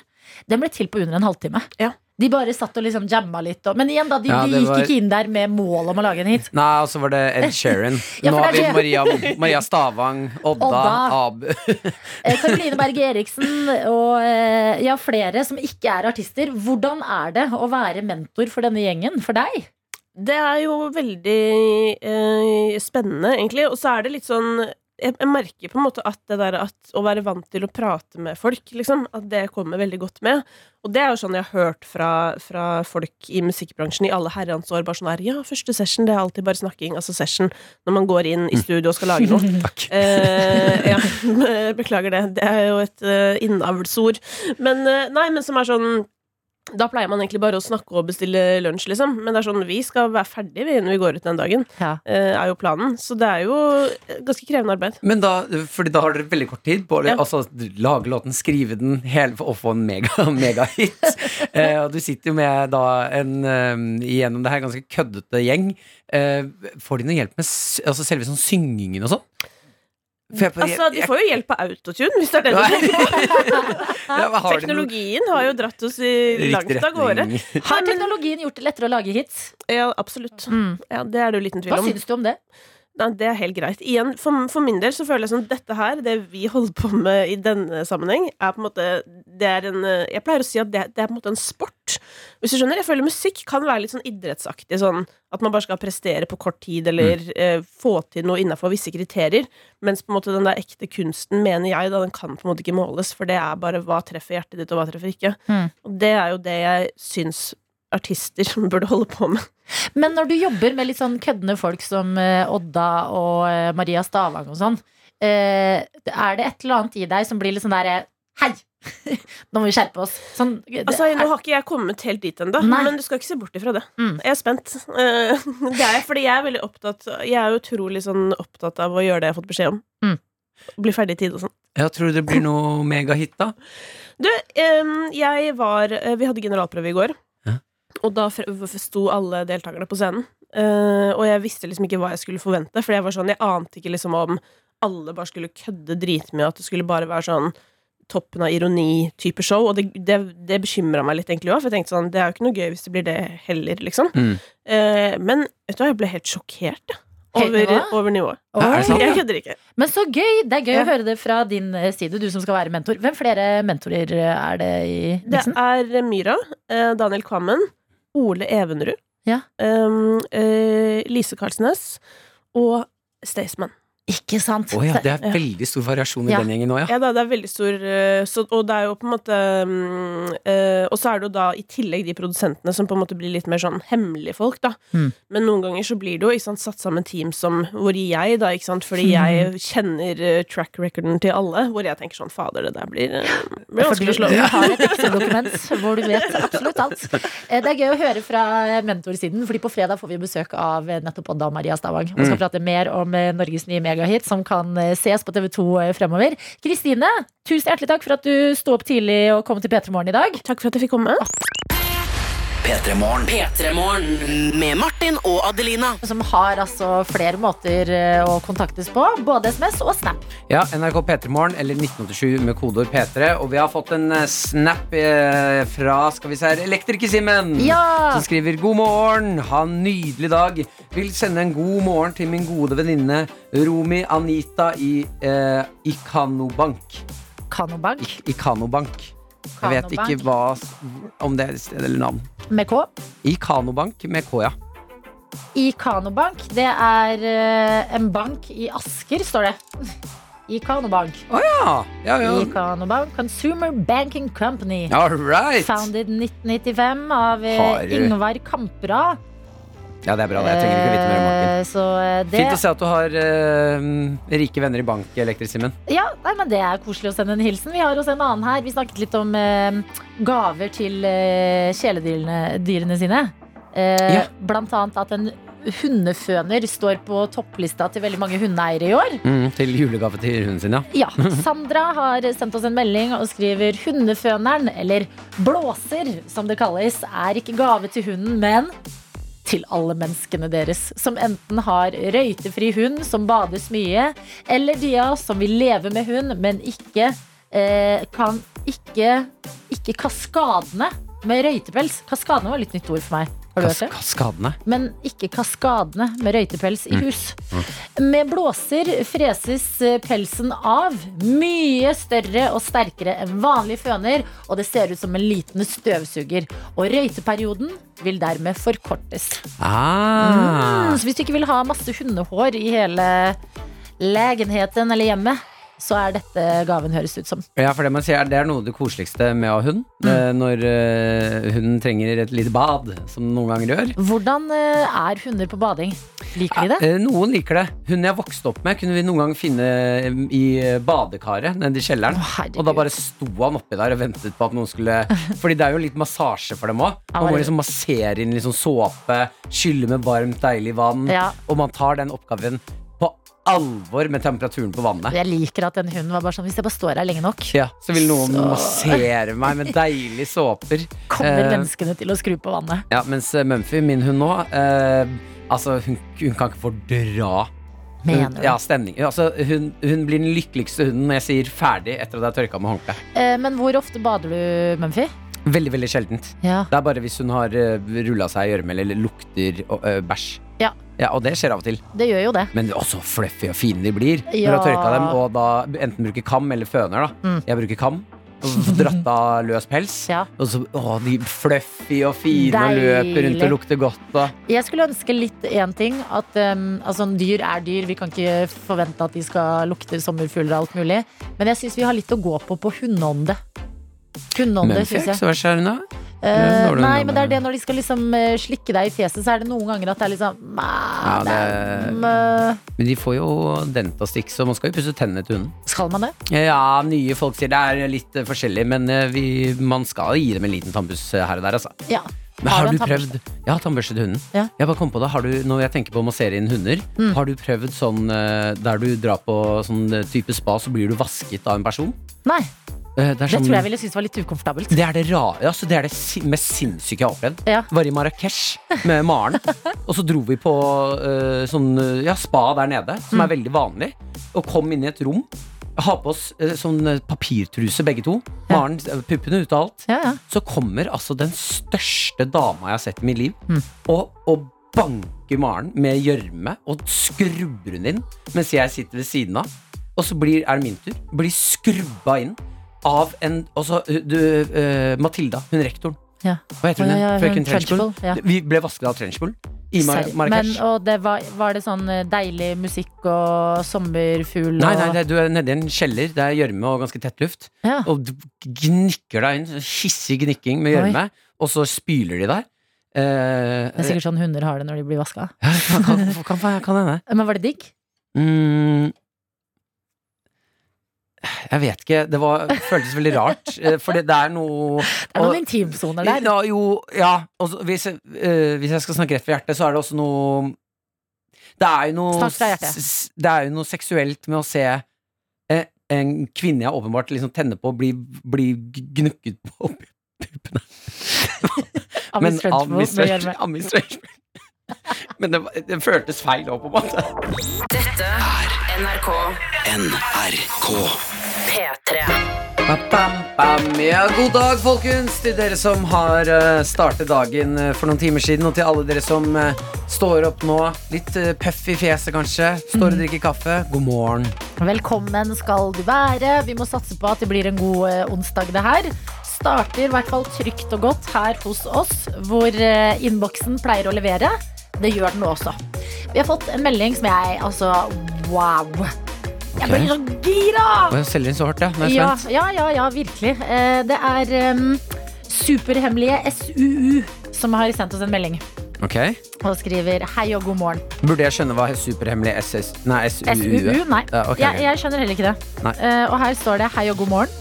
Den ble til på under en halvtime. Ja. De bare satt og liksom jamma litt. Og, men igjen, da, de, Ja, de gikk var- ikke inn der med mål om å lage en hit. Nei, og så var det Ed Sheeran. Ja, Nå har vi. Maria, Maria Stavang, Odda, Odda. Abu Eh, Karoline Berg Eriksen og eh, ja, flere som ikke er artister. Hvordan er det å være mentor for denne gjengen for deg? Det er jo veldig eh, spennende, egentlig. Og så er det litt sånn jeg, jeg merker på en måte at det der at å være vant til å prate med folk, liksom, at det kommer veldig godt med. Og det er jo sånn jeg har hørt fra, fra folk i musikkbransjen i alle herrens år. Bare sånn her Ja, første session, det er alltid bare snakking. Altså session når man går inn i studio og skal lage noe. Takk. Eh, ja, beklager det. Det er jo et uh, innavlsord. Men eh, nei, men som er sånn da pleier man egentlig bare å snakke og bestille lunsj, liksom. Men det er sånn, vi skal være ferdige vi, når vi går ut den dagen. Ja. eh, er jo planen. Så det er jo ganske krevende arbeid. Men da, fordi da har dere veldig kort tid på å Ja. altså, lage låten, skrive den hele, og få en mega, megahit. eh, og du sitter jo med da en eh, gjennom det her ganske køddete gjeng. Eh, får de noe hjelp med altså, selve sånn syngingen og sånn? Jeg- Altså, De får jo hjelp av autotune, hvis det er det du tenker Teknologien har jo dratt oss i langt av gårde. Har teknologien gjort det lettere å lage hits? Ja, absolutt. Mm. Ja, Det er det jo liten tvil Hva om. syns du om det? Nei, det er helt greit. Igjen, for, for min del så føler jeg sånn dette her, det vi holder på med i denne sammenheng, er på en måte Det er en eh, Jeg pleier å si at det, det er på en måte en sport. Hvis du skjønner? Jeg føler musikk kan være litt sånn idrettsaktig. Sånn at man bare skal prestere på kort tid, eller eh, få til noe innafor visse kriterier. Mens på en måte den der ekte kunsten, mener jeg, da, den kan på en måte ikke måles. For det er bare hva treffer hjertet ditt, og hva treffer ikke. Mm. Og det er jo det jeg syns artister burde holde på med. Men når du jobber med litt sånn køddende folk som eh, Odda og eh, Maria Stavang og sånn, eh, er det et eller annet i deg som blir litt sånn derre Hei! Nå må vi skjerpe oss. Sånn, det, Altså, Nå har ikke jeg kommet helt dit ennå, men du skal ikke se bort ifra det. Mm. Jeg er spent. Eh, Det er jeg, fordi jeg er veldig opptatt Jeg er utrolig sånn opptatt av å gjøre det jeg har fått beskjed om. Mm. Bli ferdig i tide og sånn. Ja, tror du det blir noe megahit, da? Du, jeg var eh, Vi hadde generalprøve i går, Ja. og da sto alle deltakerne på scenen. Eh, og jeg visste liksom ikke hva jeg skulle forvente, for jeg var sånn Jeg ante ikke liksom om alle bare skulle kødde dritmye, at det skulle bare være sånn toppen av ironi-type show. Og det, det, det bekymra meg litt, egentlig òg, for jeg tenkte sånn Det er jo ikke noe gøy hvis det blir det heller, liksom. Mm. Eh, men vet du hva, jeg ble helt sjokkert, jeg. Over, over nivået. Jeg kødder ikke. Men så gøy! Det er gøy Ja. å høre det fra din eh, side, du som skal være mentor. Hvem flere mentorer eh, er det i Det er Myra, eh, Daniel Kvammen, Ole Evenrud, Ja. um, eh, Lise Karlsnes og Staysman. Ikke sant? Oh, ja, det er veldig stor variasjon i Ja. den gjengen òg, ja. Ja, da, det er veldig stor eh, så, Og det er jo på en måte mm, eh, Og så er det jo da i tillegg de produsentene som på en måte blir litt mer sånn hemmelige folk, da. Mm. Men noen ganger så blir det jo ikke sant, satt sammen team som hvor jeg, da, ikke sant, fordi jeg kjenner eh, track recorden til alle, hvor jeg tenker sånn Fader, det der blir, blir vanskelig å slå. du har et Excel-dokument hvor du vet absolutt alt. Det er gøy å høre fra mentorsiden, Fordi på fredag får vi besøk av nettopp Odda og Maria Stavang. Og skal Mm. prate mer om Norges nye megahit, som kan eh, ses på TV2 fremover. Kristine, tusen hjertelig takk for at du sto opp tidlig og kom til P3 Morgen i dag. Takk for at jeg fikk komme. P3 Morgen. P3 Morgen med Martin og Adelina. Som har altså flere måter eh, å kontaktes på. Både SMS og Snap. Ja, NRK P3morgen eller 1987 med kodeord P3. Og vi har fått en eh, snap eh, fra skal vi se her, Elektriker-Simen. Ja! Som skriver 'God morgen, ha en nydelig dag'. Vil sende en god morgen til min gode venninne Romi Anita i eh, Ikanobank. Kanobank Ik Ikanobank. Jeg vet ikke hva, om det er sted eller navn. med K. Ikanobank med K, ja. I Kanobank. Det er eh, en bank i Asker, står det. I Kanobank. Å ja. ja, ja. I Kanobank Consumer Banking Company. All right. Founded 1995 av eh, Har Ingvar Kampra. Ja, det er bra. det. Jeg trenger ikke vite mer om Martin. Eh, Så eh, det Fint å se at du har uh, rike venner i bank, Elektrisk-Simen. Ja, nei, men det er koselig å sende en hilsen. Vi har også en annen her. Vi snakket litt om uh, gaver til uh, kjæledyrene sine. Ja. Blant annet at en hundeføner står på topplista til veldig mange hundeeiere i år. Mm, til julegave til hunden sin, ja. Ja, Sandra har sendt oss en melding og skriver Hundeføneren, eller blåser som det kalles, er ikke gave til hunden, men til alle menneskene deres som enten har røytefri hund som bades mye, eller de av oss som vil leve med hund, men ikke eh, kan ikke, ikke kaskadene med røytepels. Kaskadene var litt nytt ord for meg. Har du hørt det? kaskadene. Men ikke kaskadene med røytepels i hus. Med blåser freses eh, pelsen av. Mye større og sterkere enn vanlige føner, og det ser ut som en liten støvsuger. Og røyteperioden vil dermed forkortes. Ah. Mm, så hvis du ikke vil ha masse hundehår i hele legenheten eller hjemmet, så er dette gaven, høres ut som. Ja, for det man sier, det er noe av det koseligste med å ha hund. Mm. eh, Når eh, hunden trenger et lite bad, som den noen ganger gjør. Hvordan eh, er hunder på bading? Liker de det? Noen liker det. Hunden jeg vokste opp med, kunne vi noen gang finne i badekaret nede i kjelleren. Å, og da bare sto han oppi der og ventet på at noen skulle Fordi det er jo litt massasje for dem òg. Man må liksom massere inn liksom såpe, skylle med varmt, deilig vann. Ja. Og man tar den oppgaven alvor med temperaturen på vannet. Jeg liker at den hunden var bare sånn Hvis jeg bare står her lenge nok, Ja, så vil noen Så- massere meg med deilige såper. kommer Eh, menneskene til å skru på vannet. Ja, mens eh, Mumphy, min hund nå eh, Altså, hun, hun kan ikke fordra hun, du? Ja, stemning. Altså, hun, hun blir den lykkeligste hunden når jeg sier ferdig etter at jeg har tørka med håndkle. Eh, men hvor ofte bader du, Mumphy? Veldig, veldig sjeldent. Ja. Det er bare hvis hun har uh, rulla seg i gjørme eller lukter eh, bæsj. Ja. Ja, og det skjer av og til. Det gjør jo det. Men også fluffy og fine de blir når du Ja. har tørka dem, og da enten bruker kam eller føner. da Mm. Jeg bruker kam. Og dratt av løs pels. Ja. Og så, å, de fluffy og fine og løper rundt og lukter godt. Og. Jeg skulle ønske litt én ting. At um, altså, dyr er dyr. Vi kan ikke forvente at de skal lukte sommerfugler og alt mulig. Men jeg syns vi har litt å gå på på hundeånde. Hundeånde, syns jeg. hva skjer unna. Eh, du- nei, men det er det når de skal liksom eh, slikke deg i fjeset, så er det noen ganger at det er liksom Ja, ja, det- det... Men de får jo dentastikk, så man skal jo pusse tennene til hunden. Skal man det? Ja, nye folk sier det er litt eh, forskjellig, men eh, vi, man skal gi dem en liten tannpuss eh, her og der, altså. Ja. Men har, du du prøvd Ja, tannbørste til hunden. Ja. Jeg bare kom på det. Har du, når jeg tenker på å massere inn hunder, Mm. har du prøvd sånn eh, der du drar på sånn eh, type spa, så blir du vasket av en person? Nei, Eh, Det, er det sånn, tror jeg ville synes var litt ukomfortabelt. det er det rare, altså det er det mest sinnssyke jeg har opplevd. Ja. Var i Marrakech med Maren, og så dro vi på uh, sånn eh, ja, spa der nede, som Mm. er veldig vanlig, og kom inn i et rom. Ha på oss uh, sånn eh, papirtruse, begge to. Ja. Maren, eh, puppene ute og alt. Ja, ja. Så kommer altså den største dama jeg har sett i mitt liv, Mm. og, og banker Maren med gjørme og skrubber hun inn, mens jeg sitter ved siden av. Og så blir, er det min tur. Blir skrubba inn av en også, du, uh, Matilda, hun rektoren. Ja. Hva heter hun? Ja, ja, Frøken Trenchbull? Ja. Vi ble vasket av Trenchbull i Mar Marrakech. Men, og det var, var det sånn eh, deilig musikk og sommerfugl og Nei, nei, det, du er nede i en kjeller. Det er gjørme og ganske tett luft. Ja. Og du gnikker deg inn. Hissig gnikking med gjørme. Og så spyler de deg. Eh, Det er sikkert sånn hunder har det når de blir vaska. ja, kan, kan, kan hende. Men var det digg? Mm, jeg vet ikke. Det var, føltes veldig rart. eh, For det, det er noe Det er noen og- intimsoner der. Ja, jo, ja. Også, hvis, jeg- uh, hvis jeg skal snakke rett fra hjertet, så er det også noe Det er jo noe Det er jo noe seksuelt med å se eh, en kvinne jeg åpenbart liksom tenner på, bli, bli gnukket på puppene. Men Miss med administration- gjørme. Men det, det føltes feil òg, på en måte. Dette er NRK NRK. P3. Ba-bam, bam. Ja, god dag, folkens, til dere som har eh, startet dagen eh, for noen timer siden, og til alle dere som eh, står opp nå. Litt puff i fjeset, kanskje. Står og drikker kaffe. God morgen. Velkommen skal du være. Vi må satse på at det blir en god onsdag, det her. Starter i hvert fall trygt og godt her hos oss, hvor innboksen pleier å levere. Det gjør den nå også. Vi har fått en melding som jeg altså Wow! Jeg blir så gira! Og selger inn så hardt, ja. Nå er jeg Ja, spent. ja, ja, ja, virkelig. Eh, Det er um, superhemmelige SUU som har sendt oss en melding Ok. og skriver hei og god morgen. Burde jeg skjønne hva superhemmelig SS... Nei, SUU SUU? Nei. Ja, ok, jeg, jeg skjønner heller ikke det. Nei. Eh, og her står det hei og god morgen.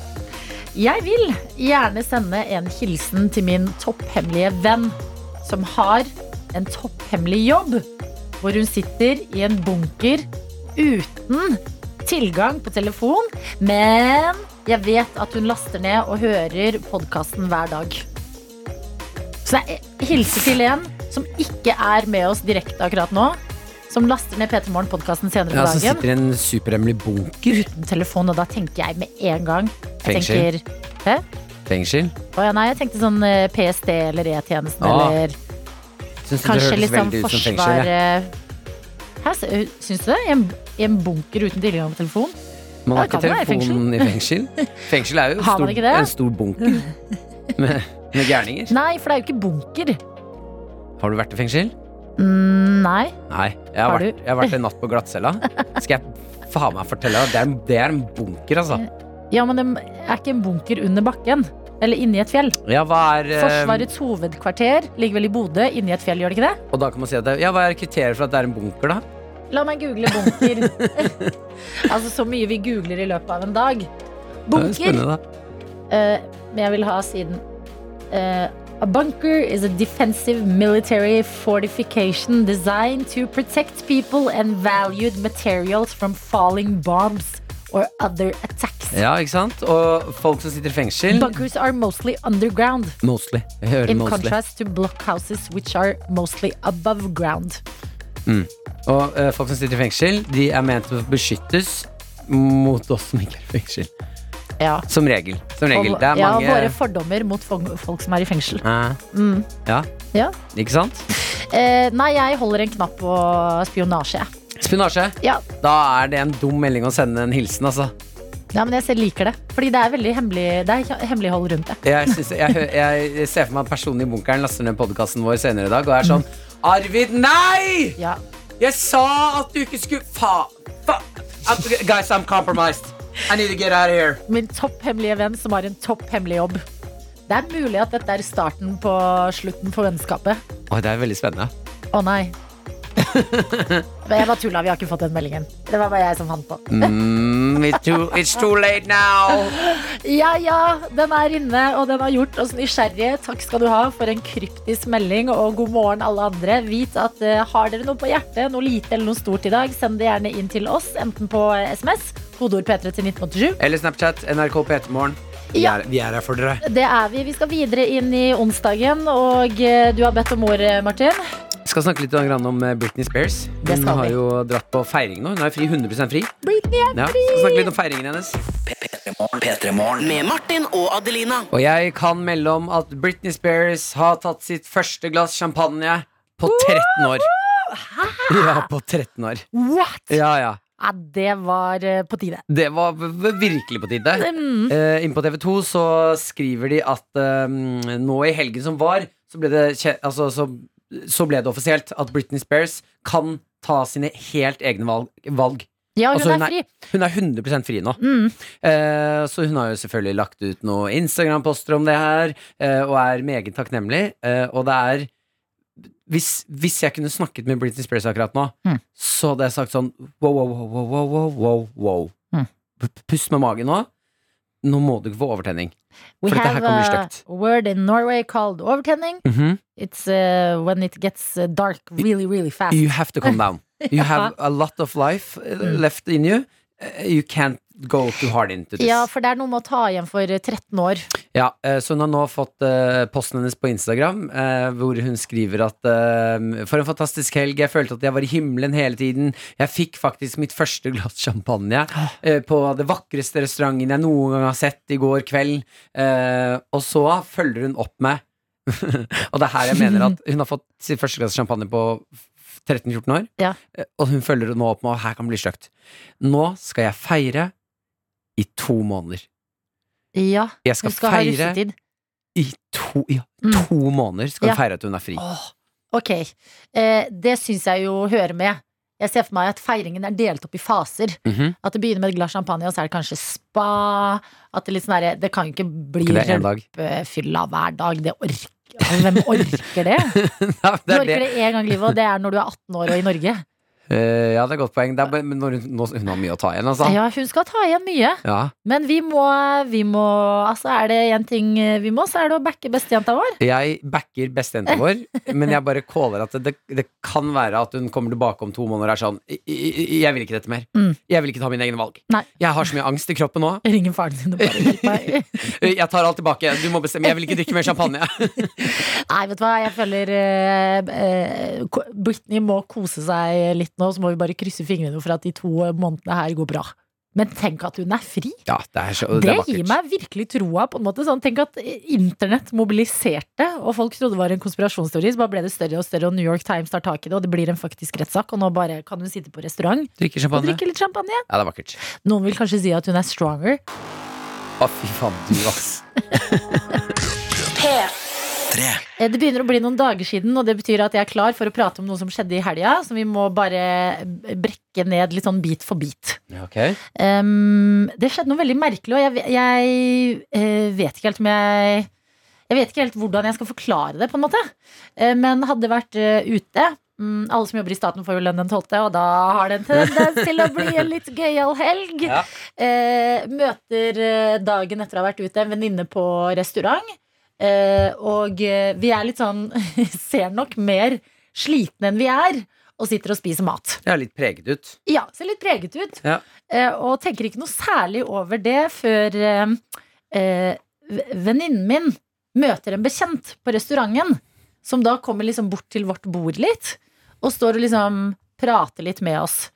Jeg vil gjerne sende en hilsen til min topphemmelige venn som har en topphemmelig jobb, hvor hun sitter i en bunker uten tilgang på telefon, men jeg vet at hun laster ned og hører podkasten hver dag. Så jeg hilser til en som ikke er med oss direkte akkurat nå, som laster ned P3 Morgen-podkasten senere Ja, dagen. som sitter i en superhemmelig bunker. uten telefon, og da tenker jeg med en gang jeg Fengsel. tenker, Hæ? Fengsel? Å ja, nei, jeg tenkte sånn eh, PST eller E-tjenesten Ah, eller kanskje litt sånn fengsel? forsvar Hæ, syns du det? I en, I en bunker uten tilgang på telefon? Man har ikke telefonen i fengsel. Fengsel er jo stor, en stor bunker med, med gærninger. Nei, for det er jo ikke bunker. Har du vært i fengsel? Mm, nei. Nei. Jeg har, Har vært, jeg har vært en natt på glattcella. Skal jeg faen meg fortelle deg, det er, det er en bunker, altså. Ja, men det er ikke en bunker under bakken. Eller inni et fjell. Ja, er eh, Forsvarets hovedkvarter ligger vel i Bodø, inni et fjell, gjør det ikke det? Og da kan man si at det, Ja, hva er kriteriet for at det er en bunker, da? La meg google bunker. altså så mye vi googler i løpet av en dag. Er Bunker. Eh, men jeg vil ha siden uh, A bunker is a defensive military fortification designed to protect people and valued materials from falling bombs or other attacks. Ja, ikke sant? Og folk som sitter i fengsel Bunkers are mostly underground, Mostly. Jeg in mostly. contrast to blockhouses, which are mostly above ground. Og eh, folk som sitter i fengsel, de er ment å beskyttes mot oss som ikke er i fengsel. Ja. Som regel. Som regel. Og, Det er ja, mange våre fordommer mot folk, folk som er i fengsel. Eh, Mm. Ja, Ja. ikke sant? Eh, nei, jeg holder en knapp på spionasje. jeg. Spionasje. Ja. Da er det en dum melding å sende en hilsen, altså. ja, men jeg selv liker det. Fordi det er veldig hemmelig, det er hemmelighold rundt det. Jeg, synes, jeg, hø- jeg ser for meg at personen i bunkeren laster ned podkasten vår senere i dag og er sånn Arvid, nei! Ja. Jeg sa at du ikke skulle Fa... Fa I'm- Guys, I'm compromised. I need to get out of here. Min topphemmelige venn som har en topphemmelig jobb. Det er mulig at dette er starten på slutten for vennskapet. Oi, det er veldig spennende. Å nei. Men jeg bare tulla, vi har ikke fått den meldingen. Det var bare jeg som fant på. Mm, it's, too, it's too late now. Ja ja, den er inne, og den har gjort oss nysgjerrige. Takk skal du ha for en kryptisk melding, og god morgen alle andre. Vit at uh, har dere noe på hjertet, noe lite eller noe stort i dag, send det gjerne inn til oss, enten på SMS, kodeord P3 til 1987. Eller Snapchat, NRK P3morgen. Vi, Ja. vi er her for dere. Det er vi. Vi skal videre inn i onsdagen, og eh, du har bedt om ordet, Martin. Skal snakke litt om eh, Britney Spears. Hun har jo dratt på feiring nå. Hun er fri, 100% fri. Britney er Ja, skal snakke litt om feiringen hennes. P3morgen. Med Martin og Adelina. Og jeg kan melde om at Britney Spears har tatt sitt første glass champagne på 13 år. Ja, på 13 år. What?! Ja, ja. Ja, det var eh, på tide. Det var virkelig på tide. Mm. Eh, Inne på TV 2 så skriver de at eh, nå i helgen som var, så ble, det, kjent altså, så, så ble det offisielt at Britney Spears kan ta sine helt egne valg. valg. Ja, hun Altså, er fri. Hun er 100% fri nå. Mm. Eh, så hun har jo selvfølgelig lagt ut noen Instagram-poster om det her, eh, og er meget takknemlig. Eh, og det er hvis, hvis jeg kunne snakket med Britney Spears akkurat nå, Mm. så hadde jeg sagt sånn wow, wow, wow, wow, wow, wow, wow, wow. Mm. Pust med magen nå. Nå må du ikke få overtenning. We For dette her have kan bli a stygt. word in Norway called overtenning. Mhm. It's uh, when it gets uh, dark really, really fast. You have to calm down. You have a lot of life uh, Mm. left in you. Uh, You can't go too hard into this. Ja, for det er noe med å ta igjen for eh, 13 år. Ja, eh, så hun har nå fått eh, posten hennes på Instagram, eh, hvor hun skriver at For en fantastisk helg. Jeg følte at jeg var i himmelen hele tiden. Jeg fikk faktisk mitt første glass champagne eh, på det vakreste restauranten jeg noen gang har sett i går kveld. Og så følger hun opp med Og det er her jeg mener at hun har fått sitt første glass champagne på 13-14 år. Ja. Og hun følger nå opp med Og her kan bli stygt. Nå skal jeg feire i to måneder. Ja, Jeg skal, hun skal ha russetid. i to, ja, Mm. to måneder skal Ja. feire at hun er fri. Åh, ok, eh, det syns jeg jo hører med. Jeg ser for meg at feiringen er delt opp i faser. Mhm. At det begynner med et glass champagne, og så er det kanskje spa. At Det, litt sånn der, det kan jo ikke bli rølpefylla hver dag. Det orker altså, Hvem orker det? Nei, det du orker det. det én gang i livet, og det er når du er 18 år og i Norge. Eh, ja, det er et godt poeng. Er, men hun, hun har mye å ta igjen, altså. Ja, hun skal ta igjen mye. Ja. Men vi må, vi må Altså, er det én ting vi må, så er det å backe bestejenta vår. Jeg backer bestejenta vår, men jeg bare caller at det, det kan være at hun kommer tilbake om to måneder og er sånn "I- I- Jeg vil ikke dette mer. Mm. Jeg vil ikke ta mine egne valg. Nei. Jeg har så mye angst i kroppen nå. Jeg ringer faren din og bare hjelp meg. Jeg tar alt tilbake. Du må bestemme. Jeg vil ikke drikke mer champagne. Nei, vet du hva, jeg føler uh, uh, Britney må kose seg litt nå, så må vi bare krysse fingrene for at de to månedene her går bra. Men tenk at hun er fri. Ja, det er så Det, det er gir meg virkelig troa. på en måte sånn, Tenk at internett mobiliserte, og folk trodde det var en konspirasjonsteori. Så bare ble det større og større, og New York Times tar tak i det, og det blir en faktisk rettssak. Og nå bare kan hun sitte på restaurant drikke og drikke litt champagne. Ja, det er vakkert. Noen vil kanskje si at hun er stronger. Å, fy faen, du, ass. Tre. Eh, Det begynner å bli noen dager siden, og det betyr at jeg er klar for å prate om noe som skjedde i helga. Så vi må bare brekke ned litt sånn bit for bit. Okay. Um, det skjedde noe veldig merkelig, og jeg, jeg eh, vet ikke helt om jeg Jeg vet ikke helt hvordan jeg skal forklare det, på en måte. Eh, men hadde vært ute. Mm, alle som jobber i staten, får jo lønn den 12., og da har det en tendens til å bli en litt gøyal helg. Ja. Eh, møter dagen etter å ha vært ute en venninne på restaurant. Eh, og eh, vi er litt sånn Ser nok mer slitne enn vi er, og sitter og spiser mat. Er litt preget ut. Ja, ser litt preget ut. Ja. Eh, og tenker ikke noe særlig over det før eh, venninnen min møter en bekjent på restauranten, som da kommer liksom bort til vårt bord litt, og står og liksom prater litt med oss.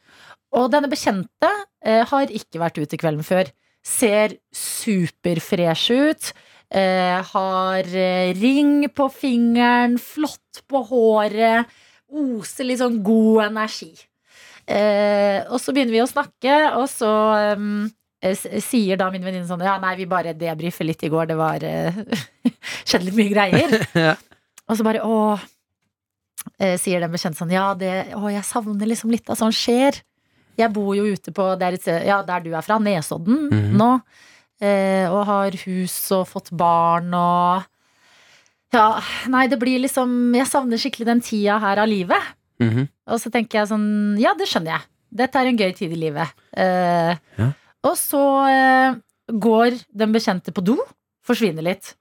Og denne bekjente eh, har ikke vært ute kvelden før. Ser superfresh ut. Eh, har eh, ring på fingeren, flott på håret. Oser litt sånn god energi. Eh, og så begynner vi å snakke, og så sier da min venninne sånn Ja, nei, vi bare debrifer litt i går. Det var Skjedde litt mye greier. Ja. Og så bare Å. Sier den bekjente sånn Ja, det, å, jeg savner liksom litt av sånn skjer. Jeg bor jo ute på der, et sted- ja, der du er fra, Nesodden Mhm. nå. Eh, og har hus og fått barn og Ja, nei, det blir liksom Jeg savner skikkelig den tida her av livet. Mhm. Og så tenker jeg sånn, ja, det skjønner jeg. Dette er en gøy tid i livet. Eh, Ja. Og så eh, går den bekjente på do, forsvinner litt.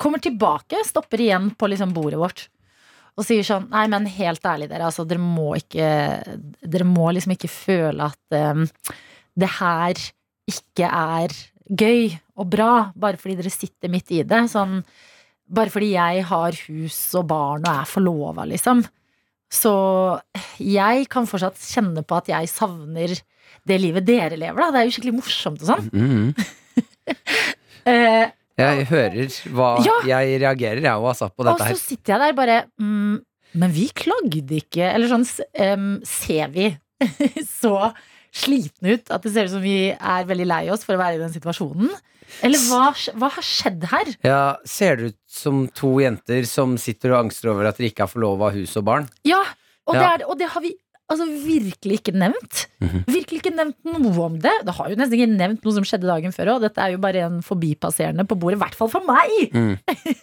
Kommer tilbake, stopper igjen på liksom bordet vårt. Og sier sånn, nei, men helt ærlig dere, altså, dere må ikke Dere må liksom ikke føle at eh, det her ikke er gøy og bra, bare fordi dere sitter midt i det. Sånn, bare fordi jeg har hus og barn og er forlova, liksom. Så jeg kan fortsatt kjenne på at jeg savner det livet dere lever, da. Det er jo skikkelig morsomt og sånn. Mhm. Eh, Jeg hører hva Ja. Jeg reagerer, jeg òg, altså, på og så sitter jeg der bare mm, Men vi klagde ikke. Eller sånn um, ser vi så slitne ut at det ser ut som vi er veldig lei oss for å være i den situasjonen? Eller hva, hva har skjedd her? Ja, Ser det ut som to jenter som sitter og angster over at dere ikke har forlova hus og barn? Ja, og, Ja. Det, er, og det har vi altså, virkelig ikke nevnt. Mhm. Virkelig ikke nevnt noe om det. Det har jo nesten ikke nevnt noe som skjedde dagen før òg. Dette er jo bare en forbipasserende på bordet, i hvert fall for meg! Mm.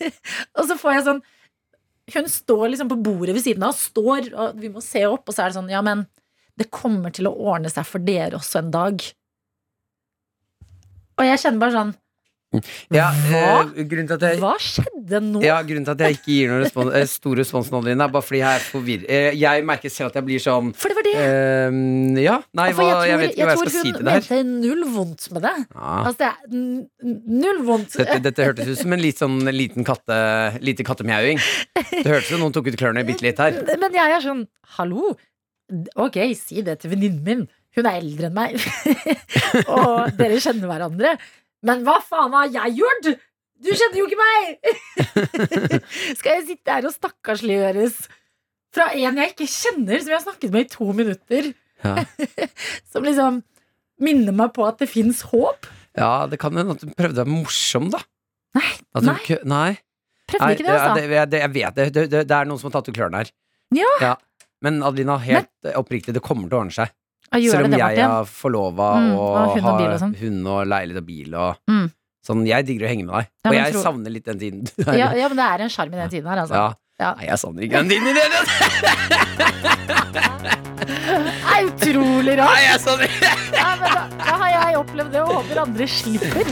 og så får jeg sånn Hun står liksom på bordet ved siden av, står, og vi må se opp, og så er det sånn Ja, men det kommer til å ordne seg for dere også en dag. Og jeg kjenner bare sånn Ja, Hva? eh, jeg Hva skjedde nå? ja, grunnen til at jeg ikke gir noen respons, eh, stor respons nå, Adeline, er bare fordi jeg er forvirret. Eh, Jeg merker selv at jeg blir sånn For det var det. Uh, Ja, nei, hva, jeg, jeg tror, vet ikke hva jeg tror skal si hun til det her. mente null vondt med det. Ja. Altså, det null vondt. Dette, dette hørtes ut som en litt sånn liten katte, lite kattemjauing. Det hørtes ut som noen tok ut klørne bitte litt her. Men jeg er sånn, hallo? Ok, si det til venninnen min. Hun er eldre enn meg. og dere kjenner hverandre. Men hva faen har jeg gjort? Du kjenner jo ikke meg! Skal jeg sitte her og stakkarsliggjøres fra en jeg ikke kjenner, som jeg har snakket med i to minutter? Ja. Som liksom minner meg på at det fins håp? Ja, det kan hende at hun prøvde å være morsom, da. Nei, nei. nei. Prøvde ikke det, altså. ja, jeg- det, jeg vet det. Det, det. det er noen som har tatt ut klørne her. Ja. Men Adelina, helt oppriktig, det kommer til å ordne seg. Jeg Selv om det, jeg er forlova Mm, og, og hund har og sånn. hund og leilighet og bil og Mm. Sånn, jeg digger å henge med deg. Ja, og men jeg tror... savner litt den tiden. Ja, ja, men det er en sjarm i den tiden her, altså. Ja. Ja. Nei, jeg savner ikke den tiden i det hele tatt. Utrolig rart. Nei, jeg savner ikke men da, da har jeg opplevd det, og håper andre slipper.